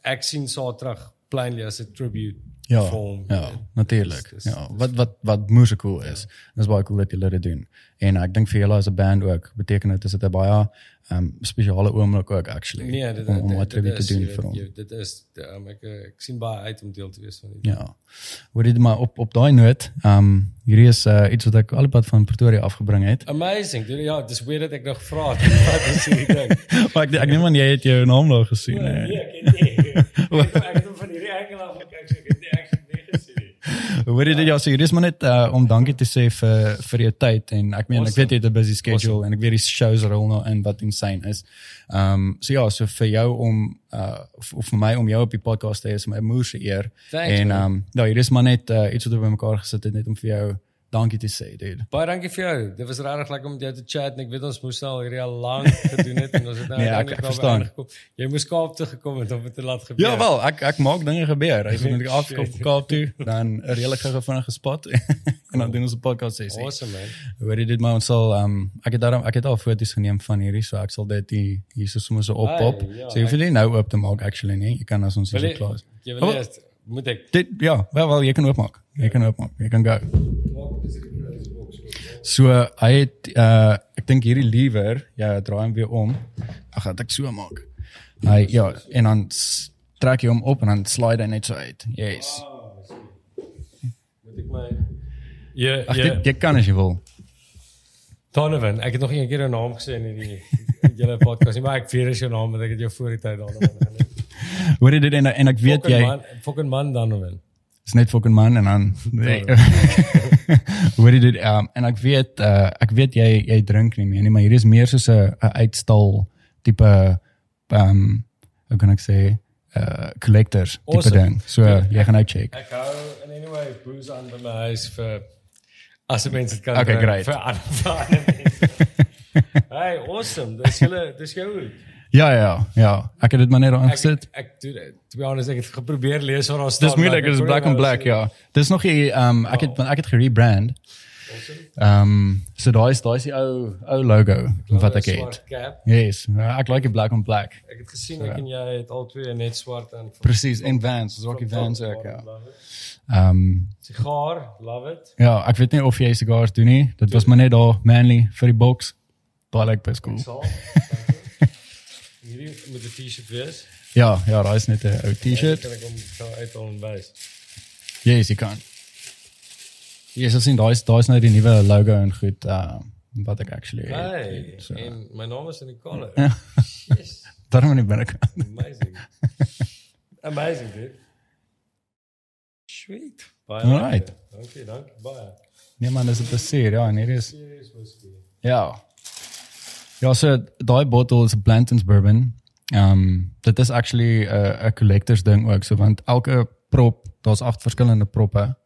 ek sien so terug plainly as 'n tribute Ja, vir hom. ja, natuurlik. Ja, wat wat wat musiek cool is. Dis baie cool dat julle dit doen. En ek dink vir julle as 'n band ook beteken dit is dit 'n baie um spesiale oomblik ook actually. Nee, dit om om dit- wat tribute dit te doen vir hom. Dit is um, ek ek sien baie uit om deel te wees van dit. Ja. Hoor dit maar op op daai noot, um hierdie is uh, iets wat ek al die pad van Pretoria afgebring het. Amazing. Dude, ja, dis weird dat ek nog vra. Wat is hierdie ding? Maar ek ek neem aan jy het jou naam daar gesien. Nee, hè. ek het nie. Ek ek het hom van hierdie angle af gekyk, so ek het nie actually nie gesien nie. Hoor jy dit ja, so hier is maar net uh, om dankie te sê vir vir jou tyd en ek meen ek Awesome. weet jy het 'n busy schedule awesome. en ek weet die shows rol nou in wat insane is. Ehm um, so ja, so vir jou om uh of, vir my om jou op die podcast te hê is my moeë eer. Thanks, en ehm um, ja, hier is maar net uh, iets wat ons bymekaar gesit het net om vir jou dankie te sê, dude. Baie dankie vir jou. Dit was regtig lekker om jou te chat en ek weet ons moes al hierdie al lank gedoen het en ons het nou Nee, ek- ek verstaan. Jy moes Kaap toe gekom het om dit te laat gebeur. Ja wel, ek ek maak dinge gebeur. Ek moet net afkom. Kaap toe, dan 'n redelik gou vinnige spot en dan doen ons 'n podcast sessie. Awesome man. Hoor jy dit maar ons sal um, ek het daarom ek het al foto's geneem van hierdie so ek sal dit hier hier so sommer so op Ai, op. ja, so jy hoef dit nie nou oop te maak actually nie. Jy kan as ons hier klaar is. jy wil Oh. Moet ek Dit ja, wel wel jy kan oopmaak. Jy kan oopmaak. Jy kan go. So hy het uh ek dink hierdie lewer, ja, draai hom weer om. Ag, dat ek so maak. Hy ja, en dan trek jy hom op en dan slide hy net so uit. Yes. moet ek my Ja, ja. jy, jy kan as jy wil. Donovan, ek het nog nie keer 'n naam gesê in hierdie julle podcast nie, maar ek weet is jou naam want ek het jou voor die tyd Donovan genoem. Hoor jy dit en, en ek weet Fucking jy man, fucking man Donovan. is net fucking man en dan nee. Hoor jy dit um, en ek weet uh ek weet jy jy drink nie meer nie, maar hier is meer soos 'n uitstal tipe um hoe kan ek sê uh collectors tipe Awesome. ding. So Good. jy gaan nou check. Ek hou in anyway booze aan by my huis vir as mense dit kan Okay, drink, vir ander mense. Hey, awesome. Dis julle dis jou hoed. Ja ja ja. Ek het dit maar net daar Ek ingesit. ek doen dit. To be honest, ek het geprobeer lees waar daar staan. Dis moeilik, maar ek dit is kon black on nou black, ja. Dis nog nie um ek het ek het gerebrand. Um so daai is daai is die ou ou logo wat ek het. Yes, ja, ek like die black on black. Ek het gesien ek en jy het al twee net swart en Presies, en Vans, dis ook die Vans ook, ja. It. Um Sigaar, love it. ja, ek weet nie of jy cigars doen nie. Dit was maar net daar manly vir die box. Daai like best cool. Hierdie moet 'n T-shirt wees. Ja, ja, daai is net 'n ou T-shirt. Kan ek hom gou uithaal en wys. Yes, jy kan. Jy sal sien daai is daai is nou die nuwe logo en goed uh wat ek actually Hey, So. en my naam is in die collar. Ja. Yes. Daarom nie binnekant. Amazing. Amazing, dude. Sweet. Baie Alright. lekker. Dankie, dankie baie. Nee man, dis 'n plesier. Ja, en hier is. Ja. Ja, so daai bottle is 'n Blanton's bourbon. Um dit is actually 'n 'n collectors ding ook, so want elke prop, daar's agt verskillende proppe.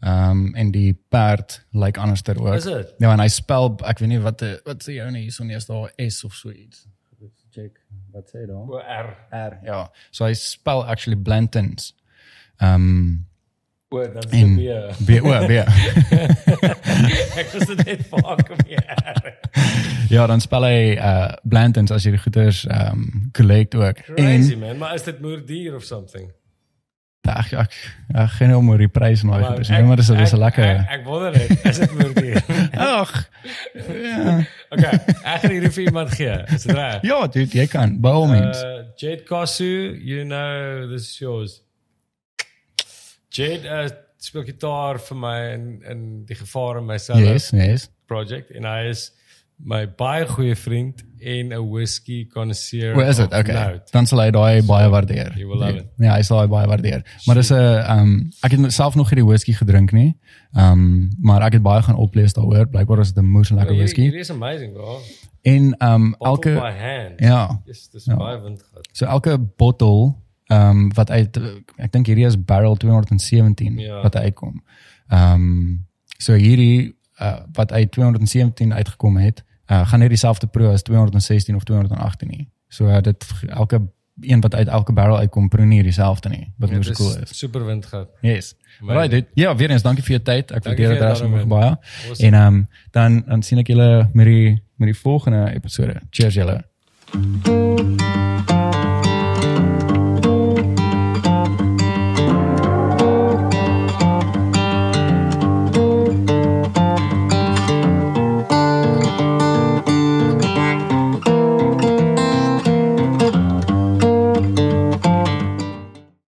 Um en die perd lyk like anderster ook. Is dit? Ja, en hy spel ek weet nie wat die- wat sê jy nou hierson eers daar S of so iets. Check. Wat sê daar? O R. R. Ja. So hy spel actually Blanton's. Um O, dat is en die B. B O B. Ek was dit net vaak om die R. Ja, dan spel hy uh Blanton's as jy die goeders um collect ook. Crazy man, maar is dit moerdier of something? Ag ek ek geen nou oor die prys en Maar goeders ek- nie, maar dis 'n ek- lekker. Ek, ek wonder net, is dit moerdier? Ag. Ja. okay, ek gaan hierdie vir iemand gee. Is dit reg? Ja, dude, jy kan by all means. Uh, Jade Kosu, you know this is yours. Jade uh, speel gitaar vir my in in die gevaar in myself Yes, yes. project en hy is my baie goeie vriend en 'n whisky connoisseur. Hoe is dit? Okay. note. Dan sal hy daai baie waardeer. will love it. Ja, hy sal daai baie waardeer. Maar dis 'n um ek het self nog nie die whisky gedrink nie. Um maar ek het baie gaan oplees daaroor. Blykbaar is dit 'n moes lekker Hierdie whisky. hierdie is amazing, bro. En um Elke ja, Dis dis Ja. baie wind gehad. So elke bottel ehm um, wat uit ek dink hierdie is barrel 217 Ja. wat uitkom. Ehm um, so hierdie uh, wat uit 217 uitgekom het, uh, gaan nie dieselfde pro as 216 of 218 nie. So uh, dit elke een wat uit elke barrel uitkom pro nie dieselfde nie. Wat nou so cool is. Super wind gehad. Yes. Amazing. Right, dude. Ja, weer eens dankie vir jou tyd. Ek waardeer dit regtig baie. Awesome. En ehm um, dan dan sien ek julle met die met die volgende episode. Cheers julle.